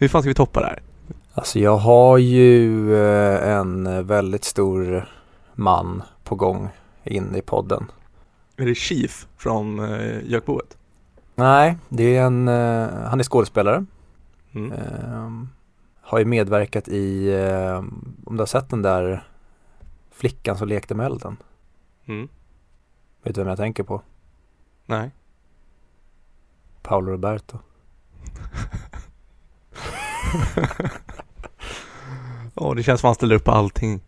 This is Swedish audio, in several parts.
Hur fan ska vi toppa det här? Alltså jag har ju eh, en väldigt stor man på gång in i podden. Är det Chief från Jökboet? Nej, det är en, uh, han är skådespelare. Mm. Uh, har ju medverkat i, om du har sett den där flickan som lekte med elden. Mm. Vet du vem jag tänker på? Nej. Paolo Roberto. Åh, det känns som han ställer upp på allting.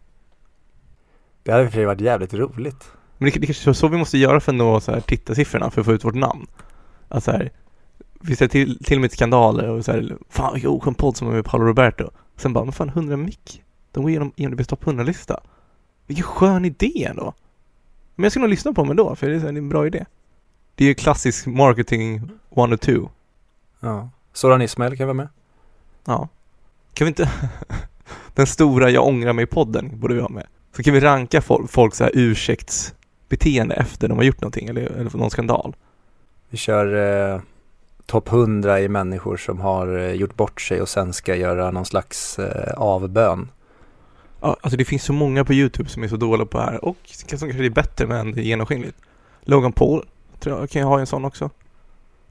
Det hade och för sig varit jävligt roligt. Men det, det kanske är så vi måste göra för att nå så här tittarsiffrorna för att få ut vårt namn. Alltså här, vi ser till, till och med skandaler och så här, fan vilken oskön podd som är med Paolo Roberto. Sen bara, men fan 100 mick. De går igenom IMDB's topp 100-lista. Vilken skön idé ändå. Men jag ska nog lyssna på dem ändå, för det är, så här, det är en bra idé. Det är ju klassisk marketing one or two. Ja. Soran Ismail kan vara med. Ja. Kan vi inte... Den stora jag ångrar mig-podden borde vi ha med. Så kan vi ranka folk, folk så här ursäktsbeteende efter de har gjort någonting eller, eller någon skandal. Vi kör eh, topp 100 i människor som har eh, gjort bort sig och sen ska göra någon slags eh, avbön. Ja, alltså det finns så många på YouTube som är så dåliga på det här och som kanske är bättre men det är genomskinligt. Logan Paul tror jag kan jag ha en sån också.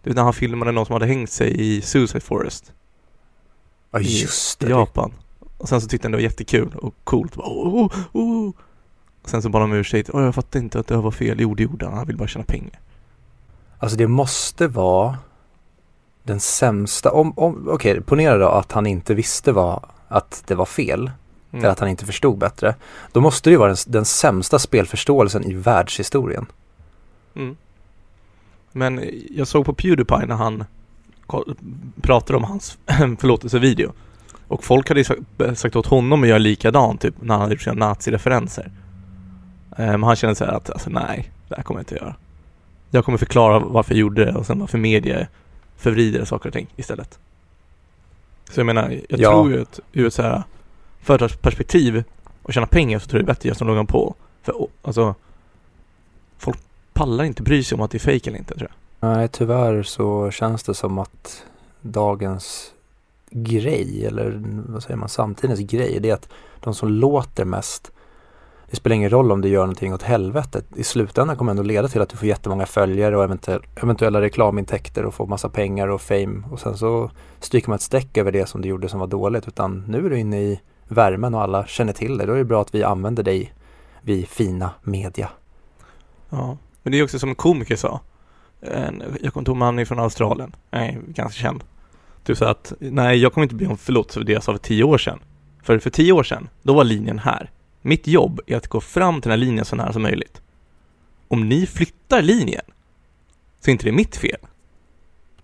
Det är när han filmade någon som hade hängt sig i Suicide Forest. Ja just det. Japan. Och sen så tyckte han det var jättekul och coolt. Oh, oh, oh. Och sen så bad de om ursäkt. Oh, jag fattar inte att det var fel. Jo, det gjorde han. Han vill bara tjäna pengar. Alltså det måste vara den sämsta, om, om okej okay, ponera då att han inte visste vad, att det var fel. Mm. Eller att han inte förstod bättre. Då måste det ju vara den, den sämsta spelförståelsen i världshistorien. Mm. Men jag såg på Pewdiepie när han pratade om hans förlåtelsevideo. Och folk hade sagt åt honom att göra likadant typ när han hade gjort sina nazireferenser. Men han kände så här att, alltså nej, det här kommer jag inte att göra. Jag kommer förklara varför jag gjorde det och sen varför media förvrider saker och ting istället. Så jag menar, jag Ja. tror ju att ur ett så här företagsperspektiv och tjäna pengar så tror jag det är bättre att göra som Logan Paul. För alltså, folk pallar inte bry sig om att det är fake eller inte tror jag. Nej, tyvärr så känns det som att dagens grej, eller vad säger man, samtidens grej, det är att de som låter mest, det spelar ingen roll om du gör någonting åt helvetet. I slutändan kommer det ändå leda till att du får jättemånga följare och eventuella reklamintäkter och får massa pengar och fame och sen så stryker man ett streck över det som du gjorde som var dåligt utan nu är du inne i värmen och alla känner till dig. Då är det bra att vi använder dig, vi fina media. Ja. Men det är också som en komiker sa. En, jag kommer inte ihåg är från Australien. Nej, ganska känd. Du sa att, nej jag kommer inte be om förlåt för det jag sa för tio år sedan. För för tio år sedan, då var linjen här. Mitt jobb är att gå fram till den här linjen så nära som möjligt. Om ni flyttar linjen, så är inte det mitt fel.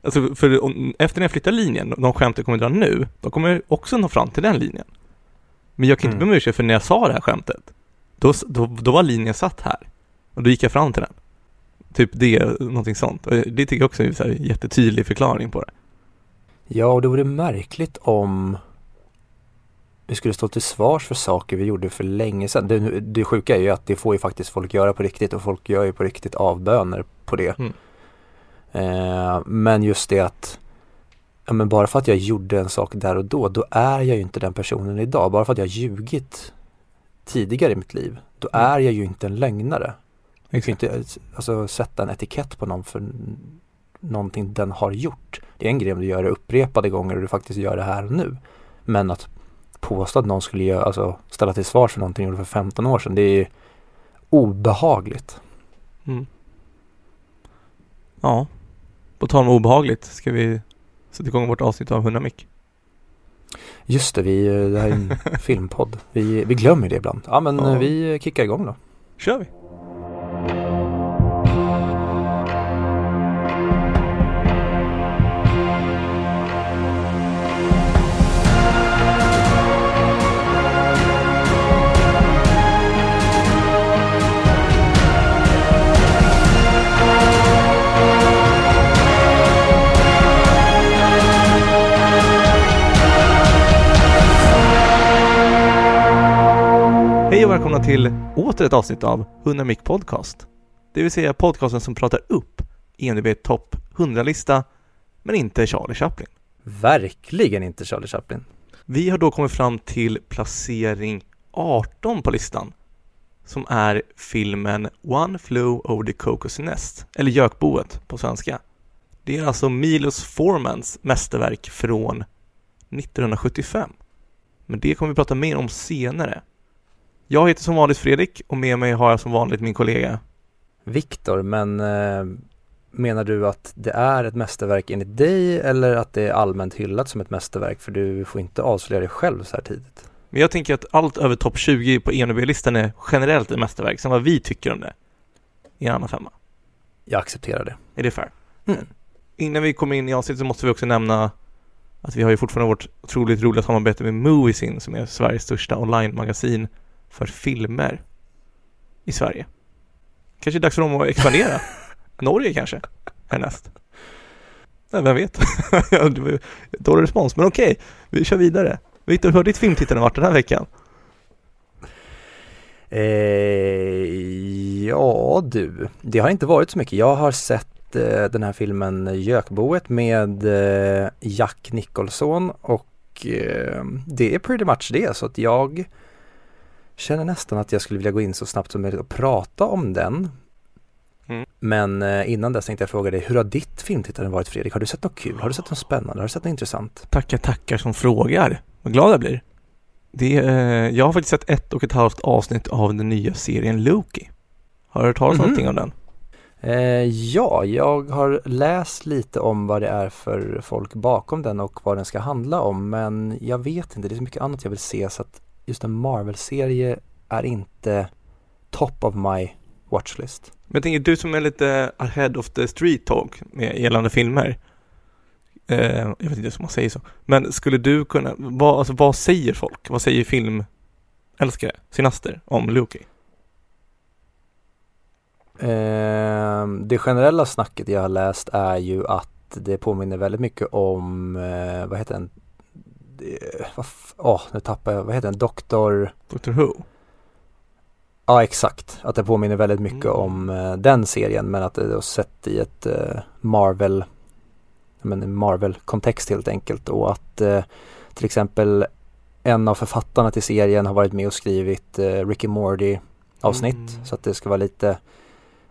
Alltså, för om, efter när jag flyttar linjen, de skämt jag kommer dra nu, då kommer också nå fram till den linjen. Men jag kan inte Mm. be om ursäkt för när jag sa det här skämtet, då, då, då var linjen satt här. Och då gick jag fram till den. Typ det, någonting sånt. Och det tycker jag också är en jättetydlig förklaring på det. Ja, och det vore märkligt om vi skulle stå till svars för saker vi gjorde för länge sedan. Det, det sjuka är ju att det får ju faktiskt folk göra på riktigt och folk gör ju på riktigt avböner på det. Mm. Eh, men just det att ja, men bara för att jag gjorde en sak där och då, då är jag ju inte den personen idag. Bara för att jag ljugit tidigare i mitt liv, då Mm. är jag ju inte en lögnare. Jag kan inte alltså, sätta en etikett på någon för någonting den har gjort. Det är en grej om du gör det upprepade gånger och du faktiskt gör det här och nu. Men att påstå att någon skulle göra, alltså, ställa till svars för någonting du gjorde för 15 år sedan, det är ju obehagligt. Mm. Ja. På tal om obehagligt, ska vi sätta igång vårt avsnitt av 100 mick? Just det, vi, det här är en filmpodd. Vi, vi glömmer det ibland. Ja men Ja. vi kickar igång då. kör vi! Och välkomna till åter ett avsnitt av 100 mick podcast. Det vill säga podcasten som pratar upp IMDB topp 100-lista, men inte Charlie Chaplin. verkligen inte Charlie Chaplin. Vi har då kommit fram till placering 18 på listan som är filmen One Flew Over the Cocos Nest, eller Gökboet på svenska. Det är alltså Milos Formans mästerverk från 1975. Men det kommer vi prata mer om senare. Jag heter som vanligt Fredrik och med mig har jag som vanligt min kollega Viktor, men eh, menar du att det är ett mästerverk enligt dig eller att det är allmänt hyllat som ett mästerverk? För du får inte avslöja dig själv så här tidigt. Men jag tänker att allt över topp 20 på ENB-listan är generellt ett mästerverk, sen vad vi tycker om det i en annan femma. Jag accepterar det. Är det fair? Mm. Innan vi kommer in i avsnittet så måste vi också nämna att vi har ju fortfarande vårt otroligt roliga samarbete med Moviesin som är Sveriges största online-magasin för filmer i Sverige. Kanske är dags för dem att expandera. Norge kanske, härnäst. Nej, vem vet? Det Dålig respons, men okej, vi kör vidare. Viktor, hur har ditt filmtittande varit den här veckan? Eh, ja du, det har inte varit så mycket. Jag har sett eh, den här filmen Gökboet med eh, Jack Nicholson och eh, det är pretty much det så att jag känner nästan att jag skulle vilja gå in så snabbt som möjligt och prata om den. Mm. Men eh, innan dess tänkte jag fråga dig, hur har ditt filmtittande varit Fredrik? Har du sett något kul? Har du sett något spännande? Har du sett något intressant? Tackar, tackar som frågar. Vad glad jag blir. Det, eh, jag har faktiskt sett ett och ett halvt avsnitt av den nya serien Loki. Har du hört talas om Mhm. någonting om den? Eh, ja, jag har läst lite om vad det är för folk bakom den och vad den ska handla om men jag vet inte, det är så mycket annat jag vill se så att just en Marvel-serie är inte top of my watchlist. Men jag tänker, du som är lite ahead of the street talk med gällande filmer. Eh, jag vet inte om man säger så. Men skulle du kunna, vad, alltså, vad säger folk? Vad säger filmälskare, sinaster, om Loki? Eh, det generella snacket jag har läst är ju att det påminner väldigt mycket om, eh, vad heter den? F- Åh, nu tappar jag, vad heter den? Doktor Doctor Who? Ja exakt, att det påminner väldigt mycket Mm. om eh, den serien men att det är sett i ett eh, Marvel men en Marvel-kontext helt enkelt och att eh, till exempel en av författarna till serien har varit med och skrivit eh, Ricky Morty avsnitt Mm. så att det ska vara lite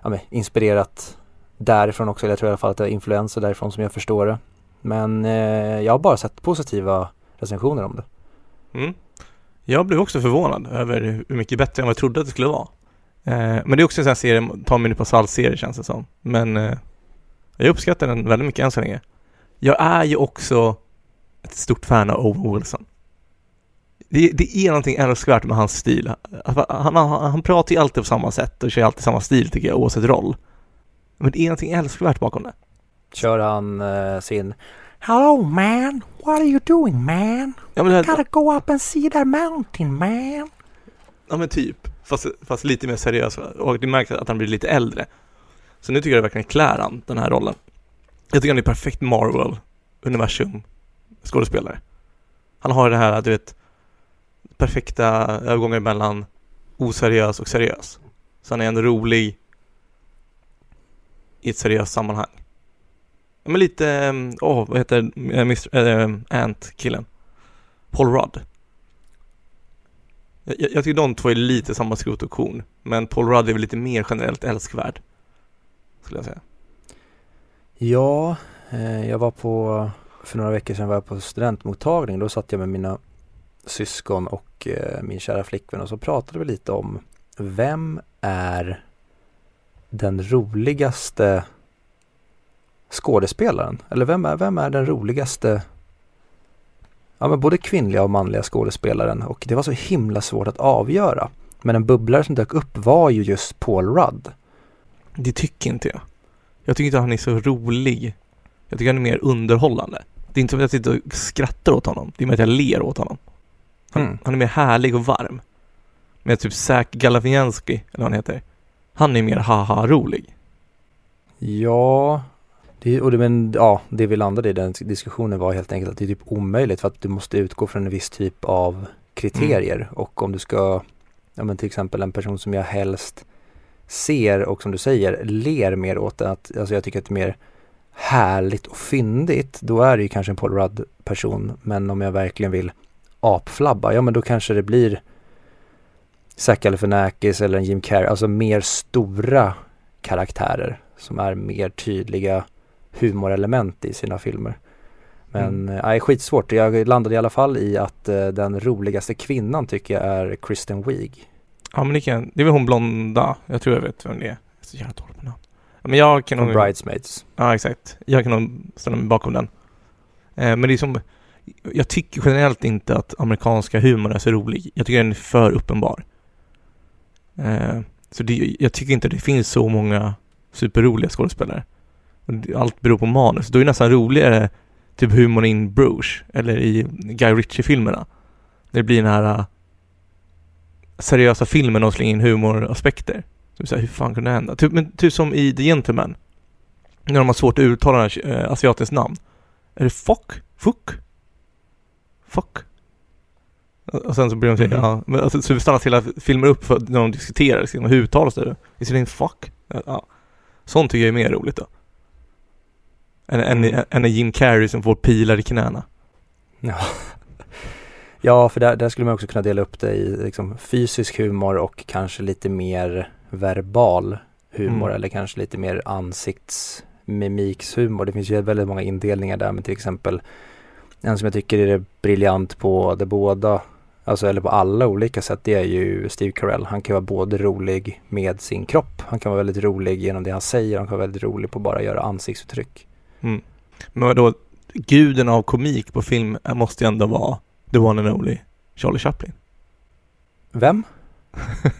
ja, men, inspirerat därifrån också, eller jag tror i alla fall att det är influenser därifrån som jag förstår det. Men eh, jag har bara sett positiva recensioner om det. Mm. Jag blev också förvånad över hur mycket bättre än vad jag trodde att det skulle vara. Eh, men det är också en sån här serie, ta mig nu på salt-serie känns det som. Men eh, jag uppskattar den väldigt mycket än så länge. Jag är ju också ett stort fan av Owen Wilson. Det, det är någonting älskvärt med hans stil. Han, han, han, pratar ju alltid på samma sätt och kör alltid samma stil tycker jag, oavsett roll. Men det är någonting älskvärt bakom det. Kör han eh, sin Hello man, what are you doing man? Ja men, Gotta go up and see that mountain man. ja, men typ, fast, fast lite mer seriös och det märks att han blir lite äldre. Så nu tycker jag det verkligen klär han den här rollen. Jag tycker han är perfekt Marvel-universum skådespelare. Han har det här, du vet, perfekta övergångar mellan oseriös och seriös. Så han är ändå rolig i ett seriöst sammanhang. Ja, Men lite, åh, åh, vad heter äh, Mr. Äh, Ant-killen? Paul Rudd. Jag, jag jag tycker de två är lite samma skrot och korn, men Paul Rudd är väl lite mer generellt älskvärd. Skulle jag säga. Ja, eh, jag var på, för några veckor sedan var jag på studentmottagning. Då satt jag med mina syskon och eh, min kära flickvän och så pratade vi lite om vem är den roligaste skådespelaren? Eller vem är, vem är den roligaste Ja men både kvinnliga och manliga skådespelaren och det var så himla svårt att avgöra. Men en bubblare som dök upp var ju just Paul Rudd. Det tycker inte jag. Jag tycker inte han är så rolig. Jag tycker han är mer underhållande. Det är inte som att jag sitter och skrattar åt honom. Det är mer att jag ler åt honom. Han, Mm. han är mer härlig och varm. Med typ Zack Galafianski, eller vad han heter. Han är mer haha-rolig. Ja, det, och det, men, ja, det vi landade i den diskussionen var helt enkelt att det är typ omöjligt för att du måste utgå från en viss typ av kriterier. Och om du ska, ja men till exempel en person som jag helst ser och som du säger ler mer åt den, att, alltså jag tycker att det är mer härligt och fyndigt, då är det ju kanske en Paul Rudd-person. Men om jag verkligen vill apflabba, ja men då kanske det blir Zac Galifianakis eller en Jim Carrey, alltså mer stora karaktärer som är mer tydliga humorelement i sina filmer. Men mm. nej, skitsvårt. Jag landade i alla fall i att uh, den roligaste kvinnan tycker jag är Kristen Wiig. Ja men det, kan, det är väl hon blonda. Jag tror jag vet vem det är. Jag är så jävla dålig på namn. Men jag kan nog... Bridesmaids. Ja exakt. Jag kan nog ställa mig bakom den. Eh, men det är som... Jag tycker generellt inte att amerikanska humor är så rolig. Jag tycker den är för uppenbar. Eh, så det, jag tycker inte det finns så många superroliga skådespelare. Allt beror på manus. Då är det nästan roligare typ humorn in Bruges eller i Guy Ritchie-filmerna. Det blir den här uh, seriösa filmen och slänger in humoraspekter. Så här, hur fan kunde det hända? Typ, men, typ som i The Gentleman. När de har svårt att uttala den här, äh, asiatiskt namn. Är det Fock? Fuck? Fuck? Och sen så blir de säga, mm ja, men alltså, så stannas hela filmen upp för när de diskuterar, liksom, hur uttalas det? Is it in fuck? Ja. Sånt tycker jag är mer roligt då. Än, än, än Jim Carrey som får pilar i knäna. Ja, ja för där, där skulle man också kunna dela upp det i liksom, fysisk humor och kanske lite mer verbal humor mm. eller kanske lite mer ansiktsmimikshumor. Det finns ju väldigt många indelningar där men till exempel en som jag tycker är briljant på det båda, alltså eller på alla olika sätt, det är ju Steve Carell. Han kan vara både rolig med sin kropp, han kan vara väldigt rolig genom det han säger, han kan vara väldigt rolig på att bara göra ansiktsuttryck. Mm. Men då guden av komik på film måste ju ändå vara the one and only Charlie Chaplin. Vem?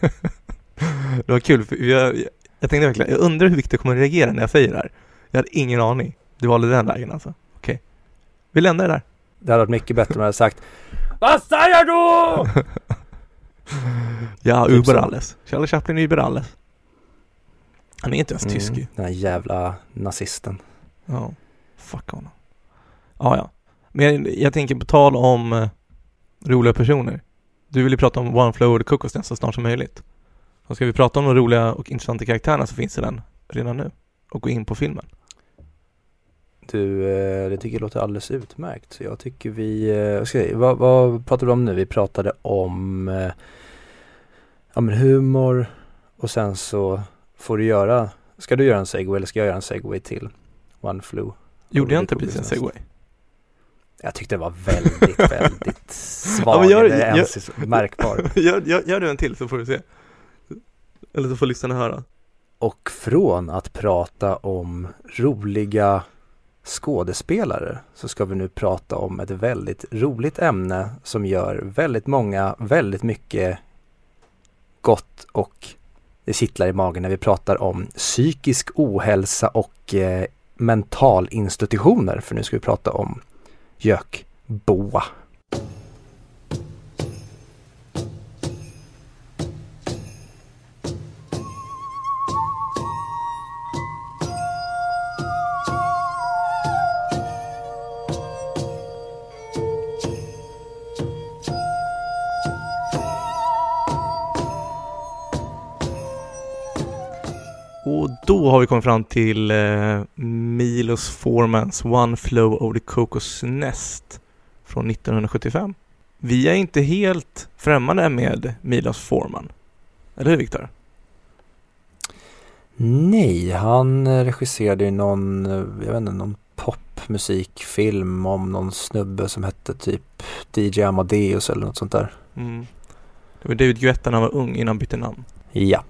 det var kul, för jag, jag tänkte verkligen, jag undrar hur Victor kommer att reagera när jag säger det här. Jag hade ingen aning. Du valde den vägen alltså. Okej. Okay. Vi lämnar det där. Det hade varit mycket bättre om jag hade sagt Vad säger du? ja, typ Uber alles. Charlie Chaplin är Uber alles. Han är inte ens tysk mm, Den här jävla nazisten. Ja, fuck honom. Ja, ja. Men jag, jag tänker på tal om eh, roliga personer. Du vill ju prata om One Flow och Kokosnäs så snart som möjligt. Så ska vi prata om de roliga och intressanta karaktärerna så finns det den redan nu. Och gå in på filmen. Du, eh, det tycker jag låter alldeles utmärkt. Så jag tycker vi, eh, ska, vad, vad pratade vi om nu? Vi pratade om eh, ja, men humor och sen så får du göra, ska du göra en segway eller ska jag göra en segway till One Flew? Gjorde jag inte precis en segway? Jag tyckte det var väldigt, väldigt svag, ja, gör, eller ens märkbar. Gör, gör, gör du en till så får vi se. Eller så får lyssnarna höra. Och från att prata om roliga skådespelare så ska vi nu prata om ett väldigt roligt ämne som gör väldigt många väldigt mycket gott och det kittlar i magen när vi pratar om psykisk ohälsa och eh, mentalinstitutioner. För nu ska vi prata om gökboa. Då har vi kommit fram till eh, Milos Formans One Flow of the Cocos Nest från 1975. Vi är inte helt främmande med Milos Forman. Eller hur Viktor? Nej, han regisserade ju någon, jag vet inte, någon popmusikfilm om någon snubbe som hette typ DJ Amadeus eller något sånt där. Mm. Det var David Guetta när han var ung innan han bytte namn. Ja.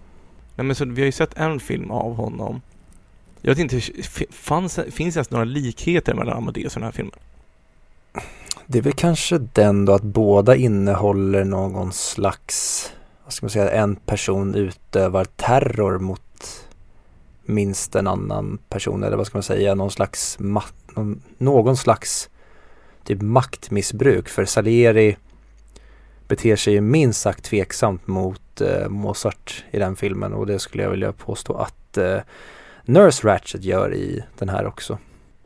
Nej men så vi har ju sett en film av honom. Jag vet inte, fanns, finns det ens några likheter mellan Amadeus och den här filmen? Det är väl kanske den då att båda innehåller någon slags, vad ska man säga, en person utövar terror mot minst en annan person eller vad ska man säga, någon slags, någon, någon slags typ maktmissbruk. För Salieri beter sig ju minst sagt tveksamt mot eh, Mozart i den filmen och det skulle jag vilja påstå att eh, Nurse Ratchet gör i den här också.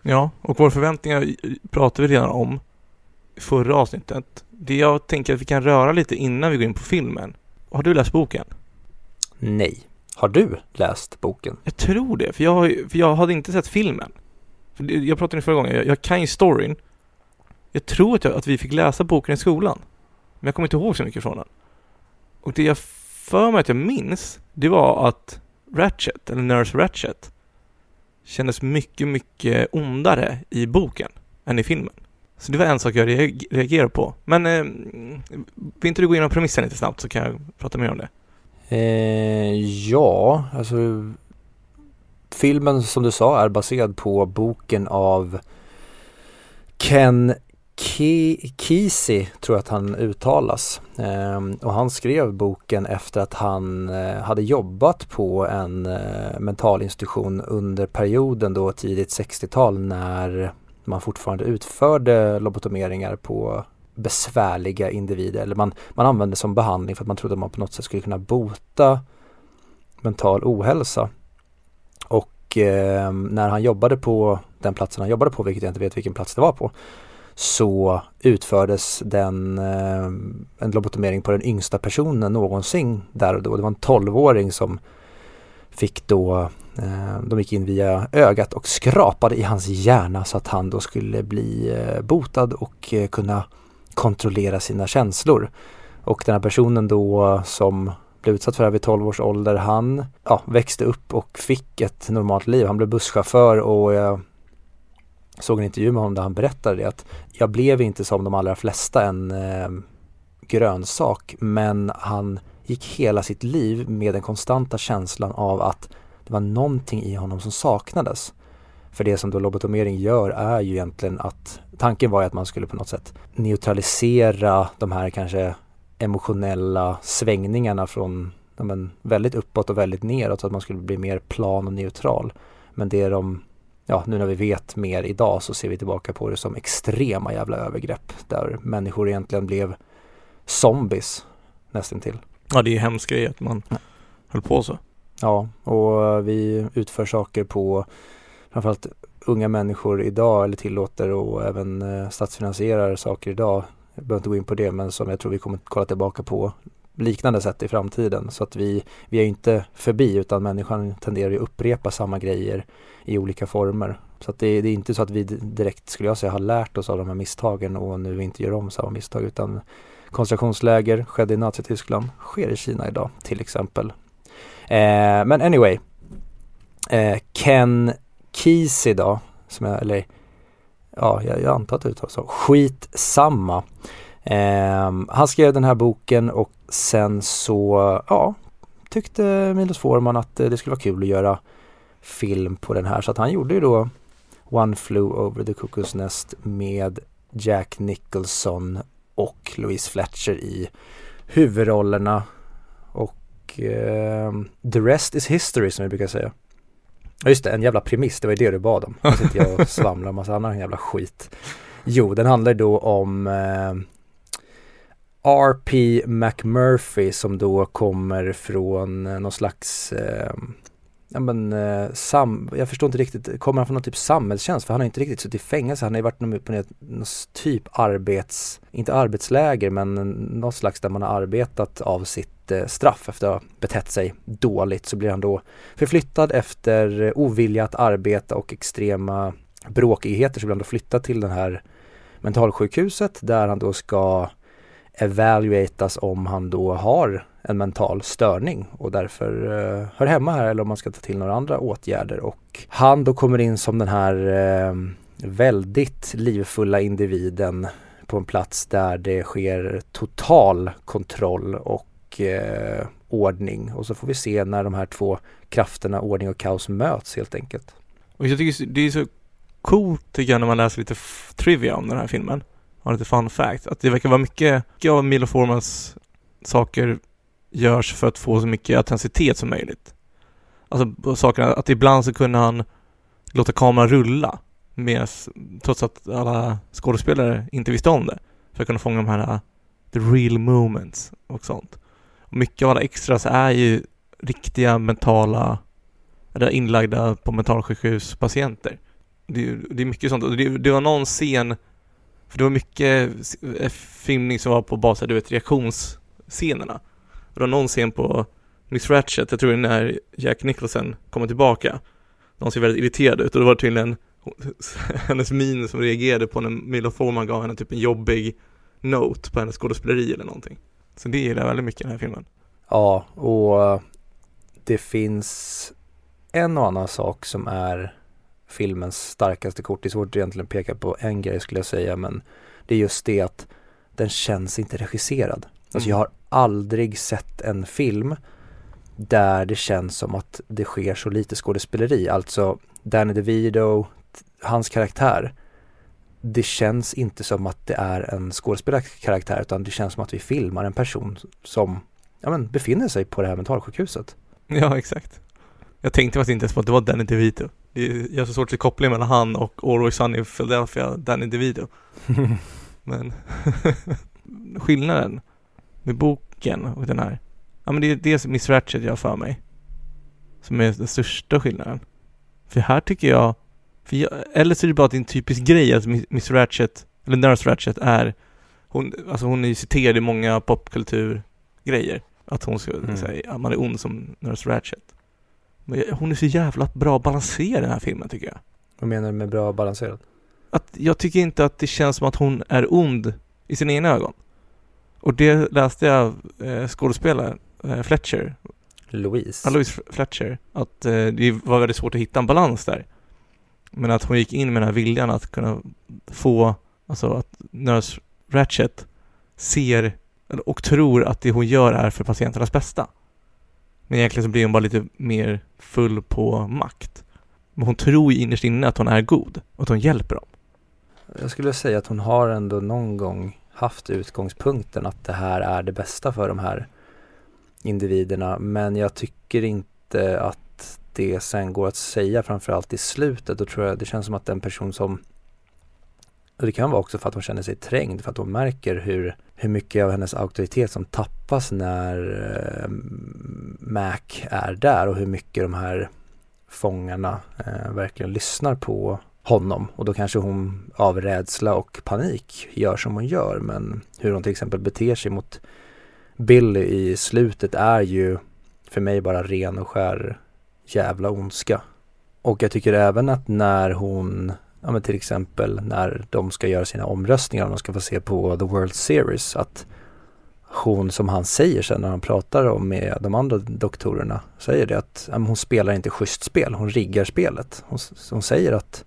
Ja, och våra förväntningar pratade vi redan om i förra avsnittet. Det jag tänker att vi kan röra lite innan vi går in på filmen. Har du läst boken? Nej. Har du läst boken? Jag tror det, för jag, för jag hade inte sett filmen. Jag pratade det förra gången, jag, jag kan ju storyn. Jag tror att, jag, att vi fick läsa boken i skolan. Men jag kommer inte ihåg så mycket från den. Och det jag för mig att jag minns, det var att Ratchet, eller Nurse Ratchet, kändes mycket, mycket ondare i boken än i filmen. Så det var en sak jag reagerade på. Men eh, vill inte du gå igenom premissen lite snabbt så kan jag prata mer om det? Eh, ja, alltså filmen som du sa är baserad på boken av Ken Kisi tror jag att han uttalas. Ehm, och han skrev boken efter att han eh, hade jobbat på en eh, mentalinstitution under perioden då tidigt 60-tal när man fortfarande utförde lobotomeringar på besvärliga individer eller man, man använde som behandling för att man trodde att man på något sätt skulle kunna bota mental ohälsa. Och eh, när han jobbade på den platsen han jobbade på, vilket jag inte vet vilken plats det var på, så utfördes den, eh, en lobotomering på den yngsta personen någonsin där och då. Det var en tolvåring som fick då Eh, de gick in via ögat och skrapade i hans hjärna så att han då skulle bli eh, botad och eh, kunna kontrollera sina känslor. Och den här personen då som blev utsatt för det här vid 12 års ålder, han ja, växte upp och fick ett normalt liv. Han blev busschaufför och jag såg en intervju med honom där han berättade det att jag blev inte som de allra flesta en eh, grönsak men han gick hela sitt liv med den konstanta känslan av att det var någonting i honom som saknades. För det som då lobotomering gör är ju egentligen att tanken var ju att man skulle på något sätt neutralisera de här kanske emotionella svängningarna från ja, men, väldigt uppåt och väldigt neråt så att man skulle bli mer plan och neutral. Men det de, ja nu när vi vet mer idag så ser vi tillbaka på det som extrema jävla övergrepp där människor egentligen blev zombies nästintill. Ja det är hemskt grej att man ja. höll på så. Ja, och vi utför saker på framförallt unga människor idag eller tillåter och även eh, statsfinansierar saker idag. Jag behöver inte gå in på det men som jag tror vi kommer kolla tillbaka på liknande sätt i framtiden. Så att vi, vi är inte förbi utan människan tenderar att upprepa samma grejer i olika former. Så att det, det, är inte så att vi direkt skulle jag säga har lärt oss av de här misstagen och nu inte gör om samma misstag utan koncentrationsläger skedde i Nazityskland, sker i Kina idag till exempel. Eh, men anyway. Eh, Ken Kesey då, som jag, eller ja, jag, jag antar att det uttalas så. Skitsamma. Eh, han skrev den här boken och sen så, ja, tyckte Milos Forman att eh, det skulle vara kul att göra film på den här. Så att han gjorde ju då One Flew Over the Cuckoo's Nest med Jack Nicholson och Louise Fletcher i huvudrollerna eh, the rest is history som vi brukar säga. Ja just det, en jävla premiss, det var ju det du bad om. Nu sitter jag och svamlar om massa annan jävla skit. Jo, den handlar då om eh, R.P. McMurphy som då kommer från eh, någon slags eh, ja men eh, sam, jag förstår inte riktigt, kommer han från någon typ samhällstjänst? För han har inte riktigt suttit i fängelse, han har ju varit på något typ arbets, inte arbetsläger men något slags där man har arbetat av sitt eh, straff efter att ha betett sig dåligt så blir han då förflyttad efter ovilja att arbeta och extrema bråkigheter så blir han då flyttad till det här mentalsjukhuset där han då ska evaluatas om han då har en mental störning och därför eh, hör hemma här eller om man ska ta till några andra åtgärder. Och han då kommer in som den här eh, väldigt livfulla individen på en plats där det sker total kontroll och eh, ordning. Och så får vi se när de här två krafterna, ordning och kaos, möts helt enkelt. Och jag tycker det är så coolt tycker jag när man läser lite trivia om den här filmen. Och lite fun fact. Att det verkar vara mycket, mycket av Milo Formans saker görs för att få så mycket autenticitet som möjligt. Alltså sakerna, att ibland så kunde han låta kameran rulla med, trots att alla skådespelare inte visste om det. För att kunna fånga de här äh, the real moments och sånt. Och mycket av alla extras är ju riktiga mentala eller inlagda på mentalsjukhus patienter. Det, det är mycket sånt. Det, det var någon scen för det var mycket eh, filmning som var på bas av, du vet, reaktionsscenerna. Och det var någon scen på Miss Ratchet, jag tror det är när Jack Nicholson kommer tillbaka. De ser väldigt irriterade ut och då var det tydligen hennes min som reagerade på när Milo Forman gav henne typ en jobbig note på hennes skådespeleri eller någonting. Så det gillar jag väldigt mycket i den här filmen. Ja, och det finns en och annan sak som är filmens starkaste kort. Det är svårt att egentligen peka på en grej skulle jag säga, men det är just det att den känns inte regisserad. Alltså jag Mm. har aldrig sett en film där det känns som att det sker så lite skådespeleri. Alltså Danny DeVito, hans karaktär. Det känns inte som att det är en skådespelarkaraktär utan det känns som att vi filmar en person som ja, men, befinner sig på det här mentalsjukhuset. Ja, exakt. Jag tänkte faktiskt inte ens på att det var Danny DeVito. Det är- Jag har så svårt att se kopplingen mellan han och Always Sunny i Philadelphia, Danny DeVito. Men skillnaden med boken och den här. Ja men det är det som Miss Ratchet gör för mig. Som är den största skillnaden. För här tycker jag, jag eller så är det bara att det är en typisk grej att Miss- Miss Ratchet, eller Nurse Ratchet är, hon, alltså hon är ju citerad i många popkulturgrejer. Att hon ska Mm. säga, att man är ond som Nurse Ratchet. Hon är så jävla bra balanserad i den här filmen tycker jag Vad menar du med bra balanserat? att jag tycker inte att det känns som att hon är ond i sina egna ögon. Och det läste jag eh, skådespelaren eh, Fletcher, Louise. Alois Fletcher, att eh, det var väldigt svårt att hitta en balans där. Men att hon gick in med den här viljan att kunna få, alltså att Nurse Ratchet ser och tror att det hon gör är för patienternas bästa. Men egentligen så blir hon bara lite mer full på makt. Men hon tror ju innerst inne att hon är god och att hon hjälper dem. Jag skulle säga att hon har ändå någon gång haft utgångspunkten att det här är det bästa för de här individerna. Men jag tycker inte att det sen går att säga framförallt i slutet. Då tror jag det känns som att den person som och det kan vara också för att hon känner sig trängd, för att hon märker hur, hur mycket av hennes auktoritet som tappas när eh, Mac är där och hur mycket de här fångarna eh, verkligen lyssnar på honom och då kanske hon av rädsla och panik gör som hon gör men hur hon till exempel beter sig mot Billy i slutet är ju för mig bara ren och skär jävla ondska. Och jag tycker även att när hon, ja men till exempel när de ska göra sina omröstningar, om de ska få se på The World Series, att hon som han säger sen när han pratar om med de andra doktorerna, säger det att ja, hon spelar inte schysst spel, hon riggar spelet. Hon, hon säger att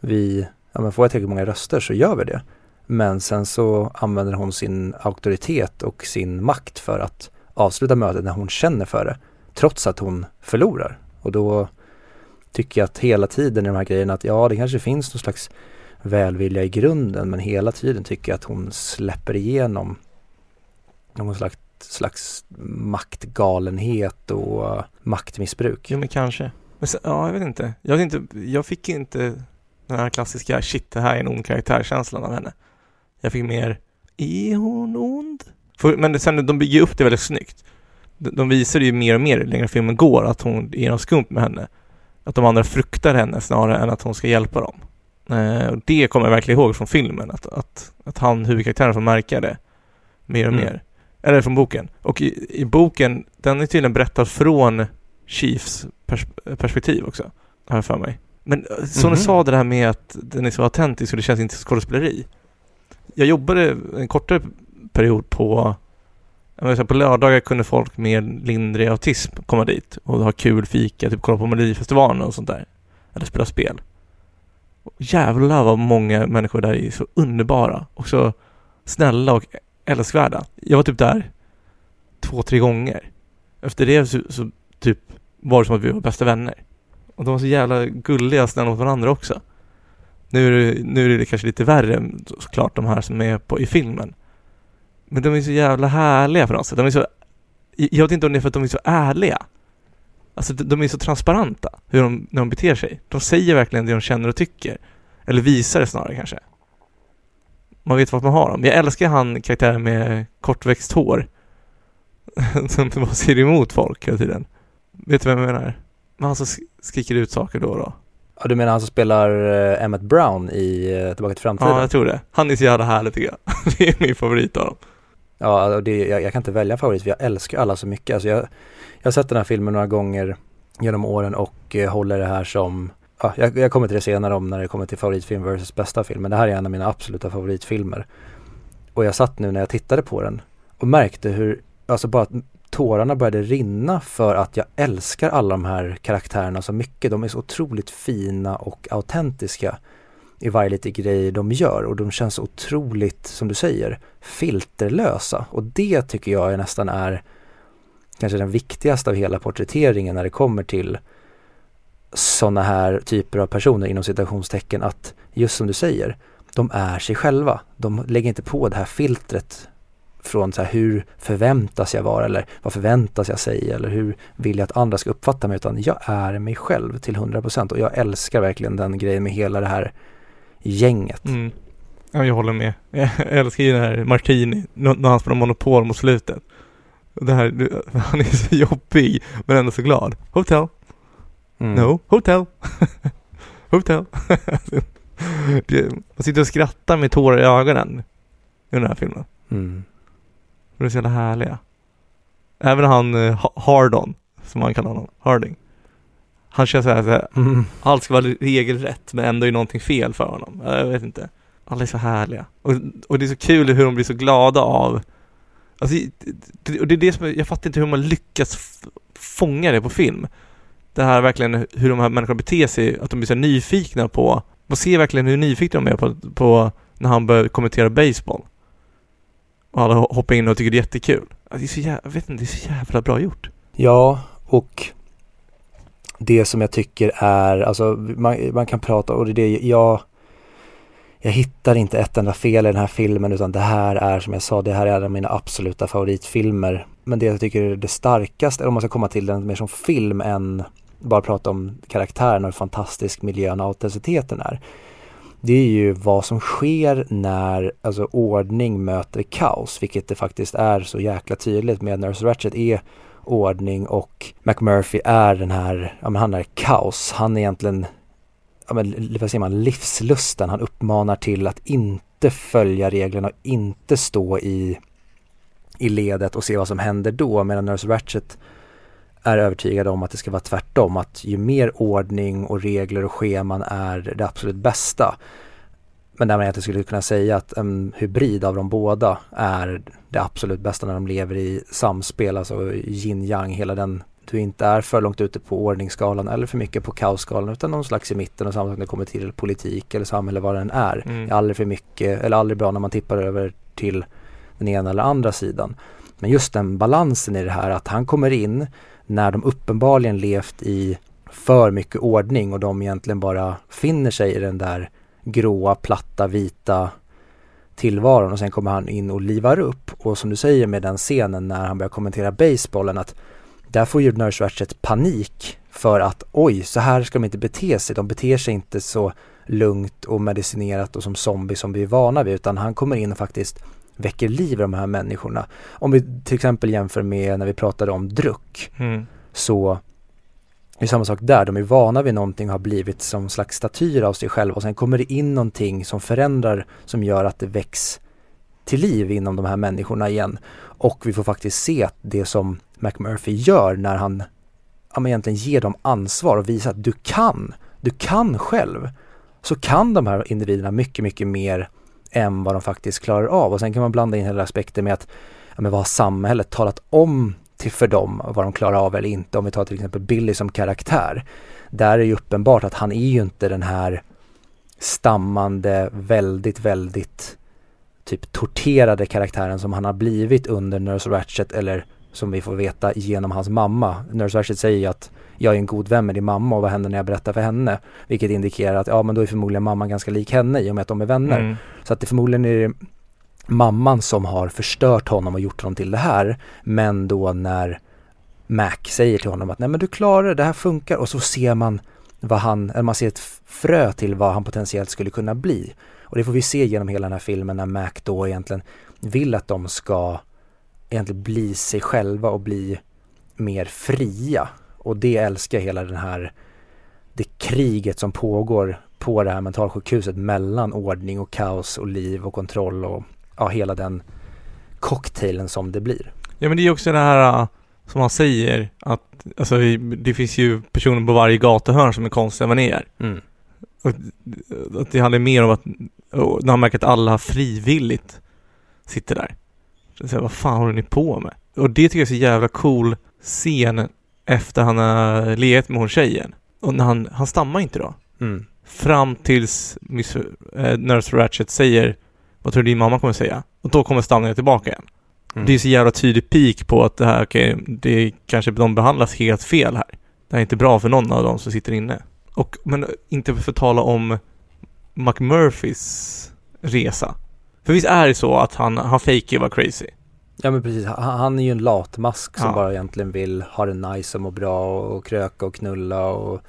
vi, ja men får jag tillräckligt många röster så gör vi det. Men sen så använder hon sin auktoritet och sin makt för att avsluta mötet när hon känner för det. Trots att hon förlorar. Och då tycker jag att hela tiden i de här grejerna att ja, det kanske finns någon slags välvilja i grunden men hela tiden tycker jag att hon släpper igenom någon slags, slags maktgalenhet och maktmissbruk. Jo men kanske. Men sen, ja, jag vet inte. Jag, vet inte. jag fick inte den här klassiska shit, det här är en ond karaktär-känslan av henne. Jag fick mer, är hon ond? För, men sen, de bygger upp det väldigt snyggt. De, de visar ju mer och mer ju längre filmen går att hon är något skumt med henne. Att de andra fruktar henne snarare än att hon ska hjälpa dem. Eh, och det kommer jag verkligen ihåg från filmen, att, att, att han, huvudkaraktären, får märka det mer och Mm. mer. Eller från boken. Och i, i boken, den är tydligen berättad från Chiefs pers- perspektiv också, har jag för mig. Men eh, som Mhm. du sa det där med att den är så autentisk och det känns inte som skådespeleri. Jag jobbade en kortare period på jag menar, så här, på lördagar kunde folk med lindrig autism komma dit och ha kul fika, typ kolla på Melodifestivalen och sånt där. Eller spela spel. Och jävlar vad många människor där är så underbara och så snälla och älskvärda. Jag var typ där två, tre gånger. Efter det så, så typ var det som att vi var bästa vänner. Och de var så jävla gulliga och snälla mot varandra också. Nu är det, nu är det kanske lite värre såklart de här som är på, i filmen. Men de är så jävla härliga på något sätt. De är så, jag vet inte om det är för att de är så ärliga. Alltså de är så transparenta hur de, när de beter sig. De säger verkligen det de känner och tycker. Eller visar det snarare kanske. Man vet vart man har dem. Jag älskar han karaktären med kortväxt hår. som bara ser emot folk hela tiden. Vet du vem jag menar? Men han som sk- skriker ut saker då och då. Ja, du menar han som spelar eh, Emmett Brown i eh, Tillbaka till framtiden? Ja, jag tror det. Han är så jävla härlig tycker jag. det är min favorit av dem. Ja, och det, jag, jag kan inte välja en favorit för jag älskar alla så mycket. Alltså jag, jag har sett den här filmen några gånger genom åren och eh, håller det här som ja, jag, jag kommer till det senare om när det kommer till favoritfilm versus bästa film. Men det här är en av mina absoluta favoritfilmer. Och jag satt nu när jag tittade på den och märkte hur, alltså bara att tårarna började rinna för att jag älskar alla de här karaktärerna så mycket. De är så otroligt fina och autentiska i varje liten grej de gör och de känns otroligt, som du säger, filterlösa. Och det tycker jag nästan är kanske den viktigaste av hela porträtteringen när det kommer till sådana här typer av personer inom citationstecken att just som du säger, de är sig själva. De lägger inte på det här filtret från så här, hur förväntas jag vara eller vad förväntas jag säga eller hur vill jag att andra ska uppfatta mig utan jag är mig själv till 100% och jag älskar verkligen den grejen med hela det här gänget. Mm. Ja, jag håller med. Jag älskar ju den här Martini, när han spelar Monopol mot slutet. Det här, han är så jobbig men ändå så glad. Hotel. Mm. No, hotel. hotel. man sitter och skrattar med tårar i ögonen i den här filmen. Mm. De är så jävla härliga. Även han uh, Hardon, som man kallar honom, Harding. Han känns såhär, såhär mm. allt ska vara regelrätt men ändå är någonting fel för honom. Jag vet inte. Alla är så härliga. Och, och det är så kul hur de blir så glada av Alltså, och det är det som, jag fattar inte hur man lyckas fånga det på film. Det här verkligen hur de här människorna beter sig, att de blir så nyfikna på, man ser verkligen hur nyfikna de är på, på när han börjar kommentera baseball. Och alla hoppar in och tycker det är jättekul. Alltså, det är så jävla, jag vet inte, det är så jävla bra gjort. Ja, och det som jag tycker är, alltså man, man kan prata och det är det jag jag hittar inte ett enda fel i den här filmen utan det här är som jag sa, det här är en av mina absoluta favoritfilmer. Men det jag tycker är det starkaste, om man ska komma till den mer som film än bara prata om karaktären och hur fantastisk miljön och autenticiteten är. Det är ju vad som sker när alltså, ordning möter kaos, vilket det faktiskt är så jäkla tydligt med Nurse Ratchet är ordning och McMurphy är den här, ja men han är kaos. Han är egentligen ja, men, vad säger man, livslusten. Han uppmanar till att inte följa reglerna och inte stå i, i ledet och se vad som händer då. Medan Nurse Ratchet är övertygad om att det ska vara tvärtom. Att ju mer ordning och regler och scheman är det absolut bästa. Men där man egentligen skulle kunna säga att en hybrid av de båda är det absolut bästa när de lever i samspel, alltså yin yang, hela den du inte är för långt ute på ordningsskalan eller för mycket på kaosskalan utan någon slags i mitten och samma sak när det kommer till politik eller samhälle vad den är. Mm. är aldrig för mycket eller aldrig bra när man tippar över till den ena eller andra sidan. Men just den balansen i det här att han kommer in när de uppenbarligen levt i för mycket ordning och de egentligen bara finner sig i den där gråa, platta, vita tillvaron och sen kommer han in och livar upp och som du säger med den scenen när han börjar kommentera basebollen att där får ju Nurse Ratchet panik för att oj, så här ska de inte bete sig. De beter sig inte så lugnt och medicinerat och som zombie som vi är vana vid utan han kommer in och faktiskt väcker liv i de här människorna. Om vi till exempel jämför med när vi pratade om druck mm. så det är samma sak där, de är vana vid någonting och har blivit som slags statyer av sig själva och sen kommer det in någonting som förändrar som gör att det väcks till liv inom de här människorna igen. Och vi får faktiskt se att det som McMurphy gör när han ja, men egentligen ger dem ansvar och visar att du kan, du kan själv. Så kan de här individerna mycket, mycket mer än vad de faktiskt klarar av. Och sen kan man blanda in hela aspekten med att ja, men vad har samhället talat om till för dem vad de klarar av eller inte. Om vi tar till exempel Billy som karaktär. Där är det ju uppenbart att han är ju inte den här stammande, väldigt, väldigt typ torterade karaktären som han har blivit under Nurse Ratchet eller som vi får veta genom hans mamma. Nurse Ratchet säger ju att jag är en god vän med din mamma och vad händer när jag berättar för henne? Vilket indikerar att ja men då är förmodligen mamman ganska lik henne i och med att de är vänner. Mm. Så att det förmodligen är mamman som har förstört honom och gjort honom till det här. Men då när Mac säger till honom att nej men du klarar det, det här funkar och så ser man vad han, eller man ser ett frö till vad han potentiellt skulle kunna bli. Och det får vi se genom hela den här filmen när Mac då egentligen vill att de ska egentligen bli sig själva och bli mer fria. Och det älskar hela den här, det kriget som pågår på det här mentalsjukhuset mellan ordning och kaos och liv och kontroll och ja, hela den cocktailen som det blir. Ja men det är också det här som han säger att, alltså det finns ju personer på varje gatuhörn som är konstiga är. Mm. Att det handlar mer om att, när han märker att alla frivilligt sitter där. Så säger, vad fan håller ni på med? Och det tycker jag är så jävla cool scen efter han har legat med hon tjejen. Och när han, han stammar inte då. Mm. Fram tills Miss, äh, Nurse Ratchet säger Vad tror du din mamma kommer säga? Och då kommer stamningen tillbaka igen. Mm. Det är så jävla tydlig peak på att det här, okej, okay, det kanske de behandlas helt fel här. Det här är inte bra för någon av dem som sitter inne. Och, men inte för att tala om McMurphys resa. För visst är det så att han, han fejkar vara crazy? Ja men precis, han, han är ju en latmask som Ja. bara egentligen vill ha det nice och må bra och, och kröka och knulla och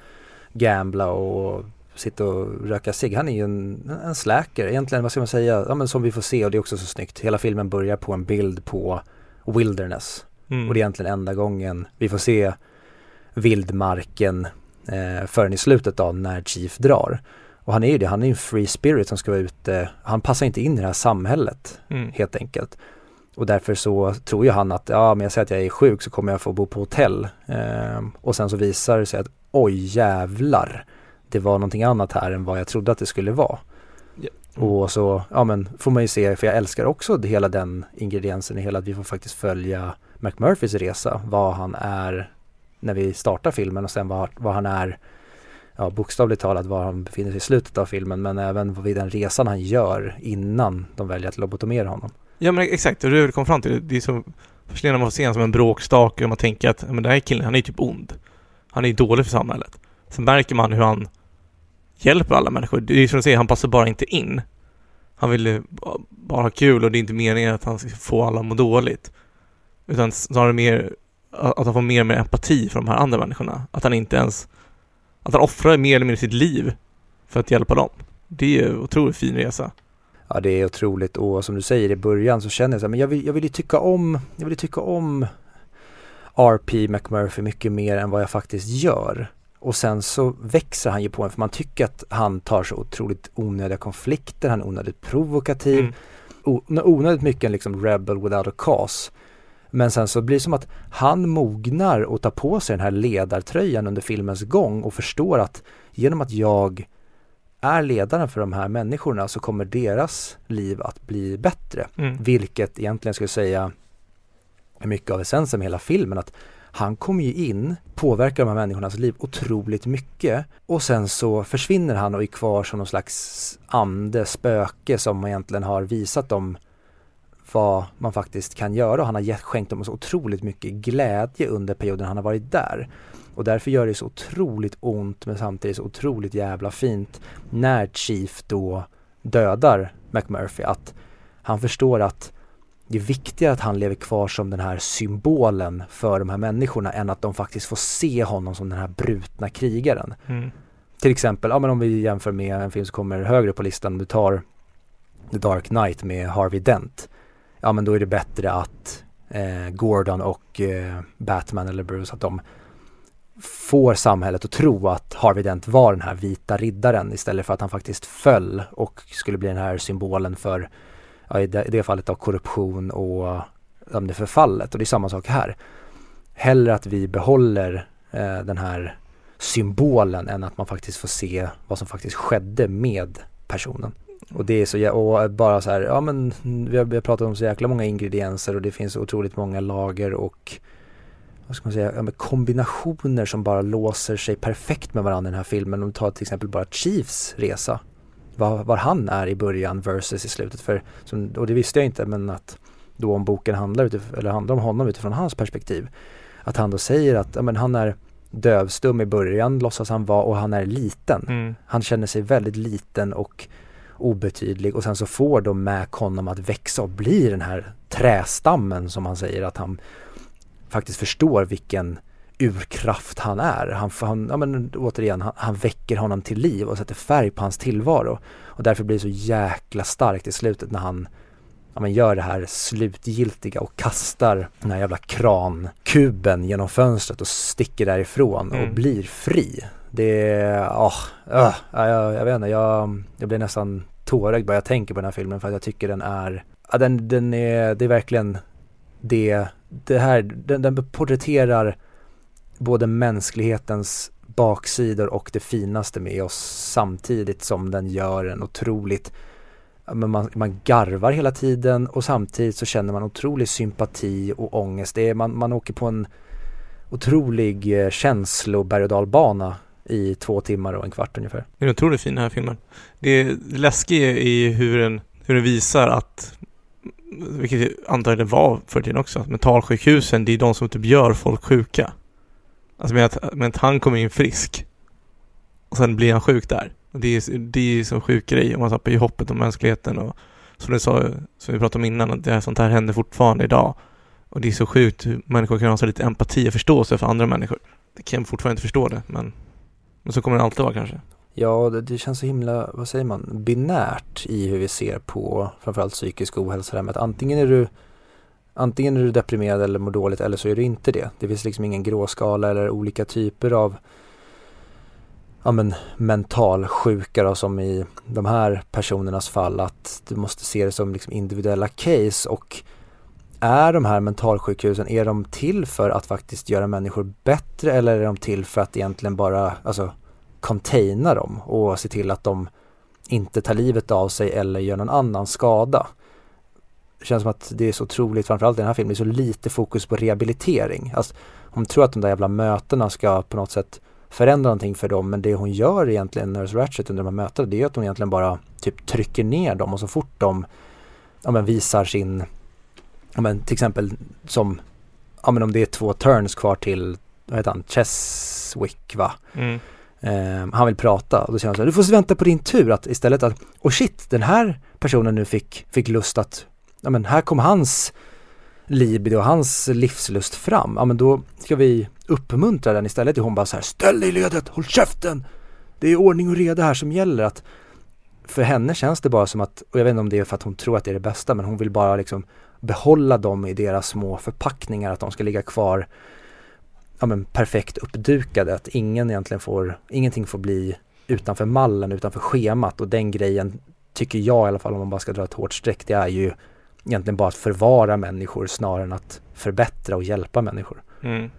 gambla och sitta och röka cigg. Han är ju en, en slacker, egentligen vad ska man säga, ja men som vi får se och det är också så snyggt. Hela filmen börjar på en bild på wilderness Mm. och det är egentligen enda gången vi får se vildmarken eh, förrän i slutet av när Chief drar. Och han är ju det, han är ju en free spirit som ska vara ute, han passar inte in i det här samhället Mm. helt enkelt. Och därför så tror ju han att, ja men jag säger att jag är sjuk så kommer jag få bo på hotell. Ehm, och sen så visar det sig att, oj jävlar, det var någonting annat här än vad jag trodde att det skulle vara. Ja. Och så, ja men får man ju se, för jag älskar också hela den ingrediensen i hela att vi får faktiskt följa McMurphys resa, vad han är när vi startar filmen och sen vad, vad han är, ja bokstavligt talat var han befinner sig i slutet av filmen men även vid den resan han gör innan de väljer att lobotomera honom. Ja men exakt, och det jag kom fram till, det är så fascinerande får se honom som en bråkstake och man tänker att, men den här killen, han är typ ond. Han är dålig för samhället. Sen märker man hur han hjälper alla människor. Det är ju som du säger, han passar bara inte in. Han vill ju bara ha kul och det är inte meningen att han ska få alla att må dåligt. Utan snarare mer att han får mer och mer empati för de här andra människorna. Att han inte ens, att han offrar mer eller mindre sitt liv för att hjälpa dem. Det är ju en otroligt fin resa. Ja det är otroligt och som du säger i början så känner jag så här, men jag vill, jag vill ju tycka om, jag vill ju tycka om RP McMurphy mycket mer än vad jag faktiskt gör. Och sen så växer han ju på en för man tycker att han tar så otroligt onödiga konflikter, han är onödigt provokativ, Mm. o- onödigt mycket en liksom rebel without a cause. Men sen så blir det som att han mognar och tar på sig den här ledartröjan under filmens gång och förstår att genom att jag är ledaren för de här människorna så kommer deras liv att bli bättre. Mm. Vilket egentligen skulle säga är mycket av essensen med hela filmen att han kommer ju in, påverkar de här människornas liv otroligt mycket och sen så försvinner han och är kvar som någon slags ande, spöke som egentligen har visat dem vad man faktiskt kan göra och han har skänkt dem så otroligt mycket glädje under perioden han har varit där. Och därför gör det så otroligt ont men samtidigt så otroligt jävla fint när Chief då dödar McMurphy att han förstår att det är viktigare att han lever kvar som den här symbolen för de här människorna än att de faktiskt får se honom som den här brutna krigaren. Mm. Till exempel, ja men om vi jämför med en film som kommer högre på listan, du tar The Dark Knight med Harvey Dent. Ja men då är det bättre att eh, Gordon och eh, Batman eller Bruce att de får samhället att tro att Harvey Dent var den här vita riddaren istället för att han faktiskt föll och skulle bli den här symbolen för, ja, i, det, i det fallet av korruption och ja, det förfallet. Och det är samma sak här. Hellre att vi behåller eh, den här symbolen än att man faktiskt får se vad som faktiskt skedde med personen. Och det är så, och bara så här, ja men vi har, vi har pratat om så jäkla många ingredienser och det finns otroligt många lager och vad ska man säga, ja, men kombinationer som bara låser sig perfekt med varandra i den här filmen. Om du tar till exempel bara Chiefs resa. Var, var han är i början versus i slutet. För, som, och det visste jag inte men att då om boken handlar, utif- eller handlar om honom utifrån hans perspektiv. Att han då säger att ja, men han är dövstum i början låtsas han vara och han är liten. Mm. Han känner sig väldigt liten och obetydlig och sen så får de Mac honom att växa och bli den här trästammen som han säger att han faktiskt förstår vilken urkraft han är. Han, han, ja men återigen, han, han väcker honom till liv och sätter färg på hans tillvaro. Och därför blir det så jäkla starkt i slutet när han ja, men gör det här slutgiltiga och kastar den här jävla krankuben genom fönstret och sticker därifrån Mm. och blir fri. Det är, åh, öh, ja, jag, jag vet inte, jag, jag blir nästan tårögd bara jag tänker på den här filmen för att jag tycker den är, ja, den, den är, det är verkligen det det här, den, den porträtterar både mänsklighetens baksidor och det finaste med oss samtidigt som den gör en otroligt men man, man garvar hela tiden och samtidigt så känner man otrolig sympati och ångest. Det är, man, man åker på en otrolig eh, känsloberg och dalbana i två timmar och en kvart ungefär. Det är otroligt fin den här filmen. Det läskiga är hur den, hur den visar att vilket jag antar det var för tiden också, mentalsjukhusen, det är de som typ gör folk sjuka. Alltså med att, med att han kommer in frisk och sen blir han sjuk där. Och det är, det är som sjuk grej om man tappar ju hoppet om mänskligheten och som du sa, som vi pratade om innan, att det här, sånt här händer fortfarande idag. Och det är så sjukt hur människor kan ha så lite empati och förståelse för andra människor. Det kan jag fortfarande inte förstå det, men, men så kommer det alltid vara kanske. Ja, det, det, känns så himla, vad säger man, binärt i hur vi ser på framförallt psykisk ohälsa. Där med att antingen är du Antingen är du deprimerad eller mår dåligt eller så är du inte det. Det finns liksom ingen gråskala eller olika typer av ja, men, mentalsjuka då, som i de här personernas fall att du måste se det som liksom individuella case och är de här mentalsjukhusen, är de till för att faktiskt göra människor bättre eller är de till för att egentligen bara alltså, containa dem och se till att de inte tar livet av sig eller gör någon annan skada? Det känns som att det är så otroligt, framförallt i den här filmen, det är så lite fokus på rehabilitering. Alltså, hon tror att de där jävla mötena ska på något sätt förändra någonting för dem men det hon gör egentligen, Nurse Ratchet under de här mötena, det är att hon egentligen bara typ trycker ner dem och så fort de ja, men visar sin, ja, men till exempel som, ja men om det är två turns kvar till, vad heter han, Cheswick va? Mm. Eh, han vill prata och då säger han så här, du får vänta på din tur att istället att, oh shit, den här personen nu fick, fick lust att, ja men här kom hans libido och hans livslust fram, ja men då ska vi uppmuntra den istället. Hon bara så här, ställ dig i ledet, håll käften! Det är ordning och reda här som gäller. Att för henne känns det bara som att, och jag vet inte om det är för att hon tror att det är det bästa, men hon vill bara liksom behålla dem i deras små förpackningar, att de ska ligga kvar ja, men perfekt uppdukade, att ingen egentligen får, ingenting får bli utanför mallen, utanför schemat och den grejen tycker jag i alla fall om man bara ska dra ett hårt streck, det är ju egentligen bara att förvara människor snarare än att förbättra och hjälpa människor. Mm.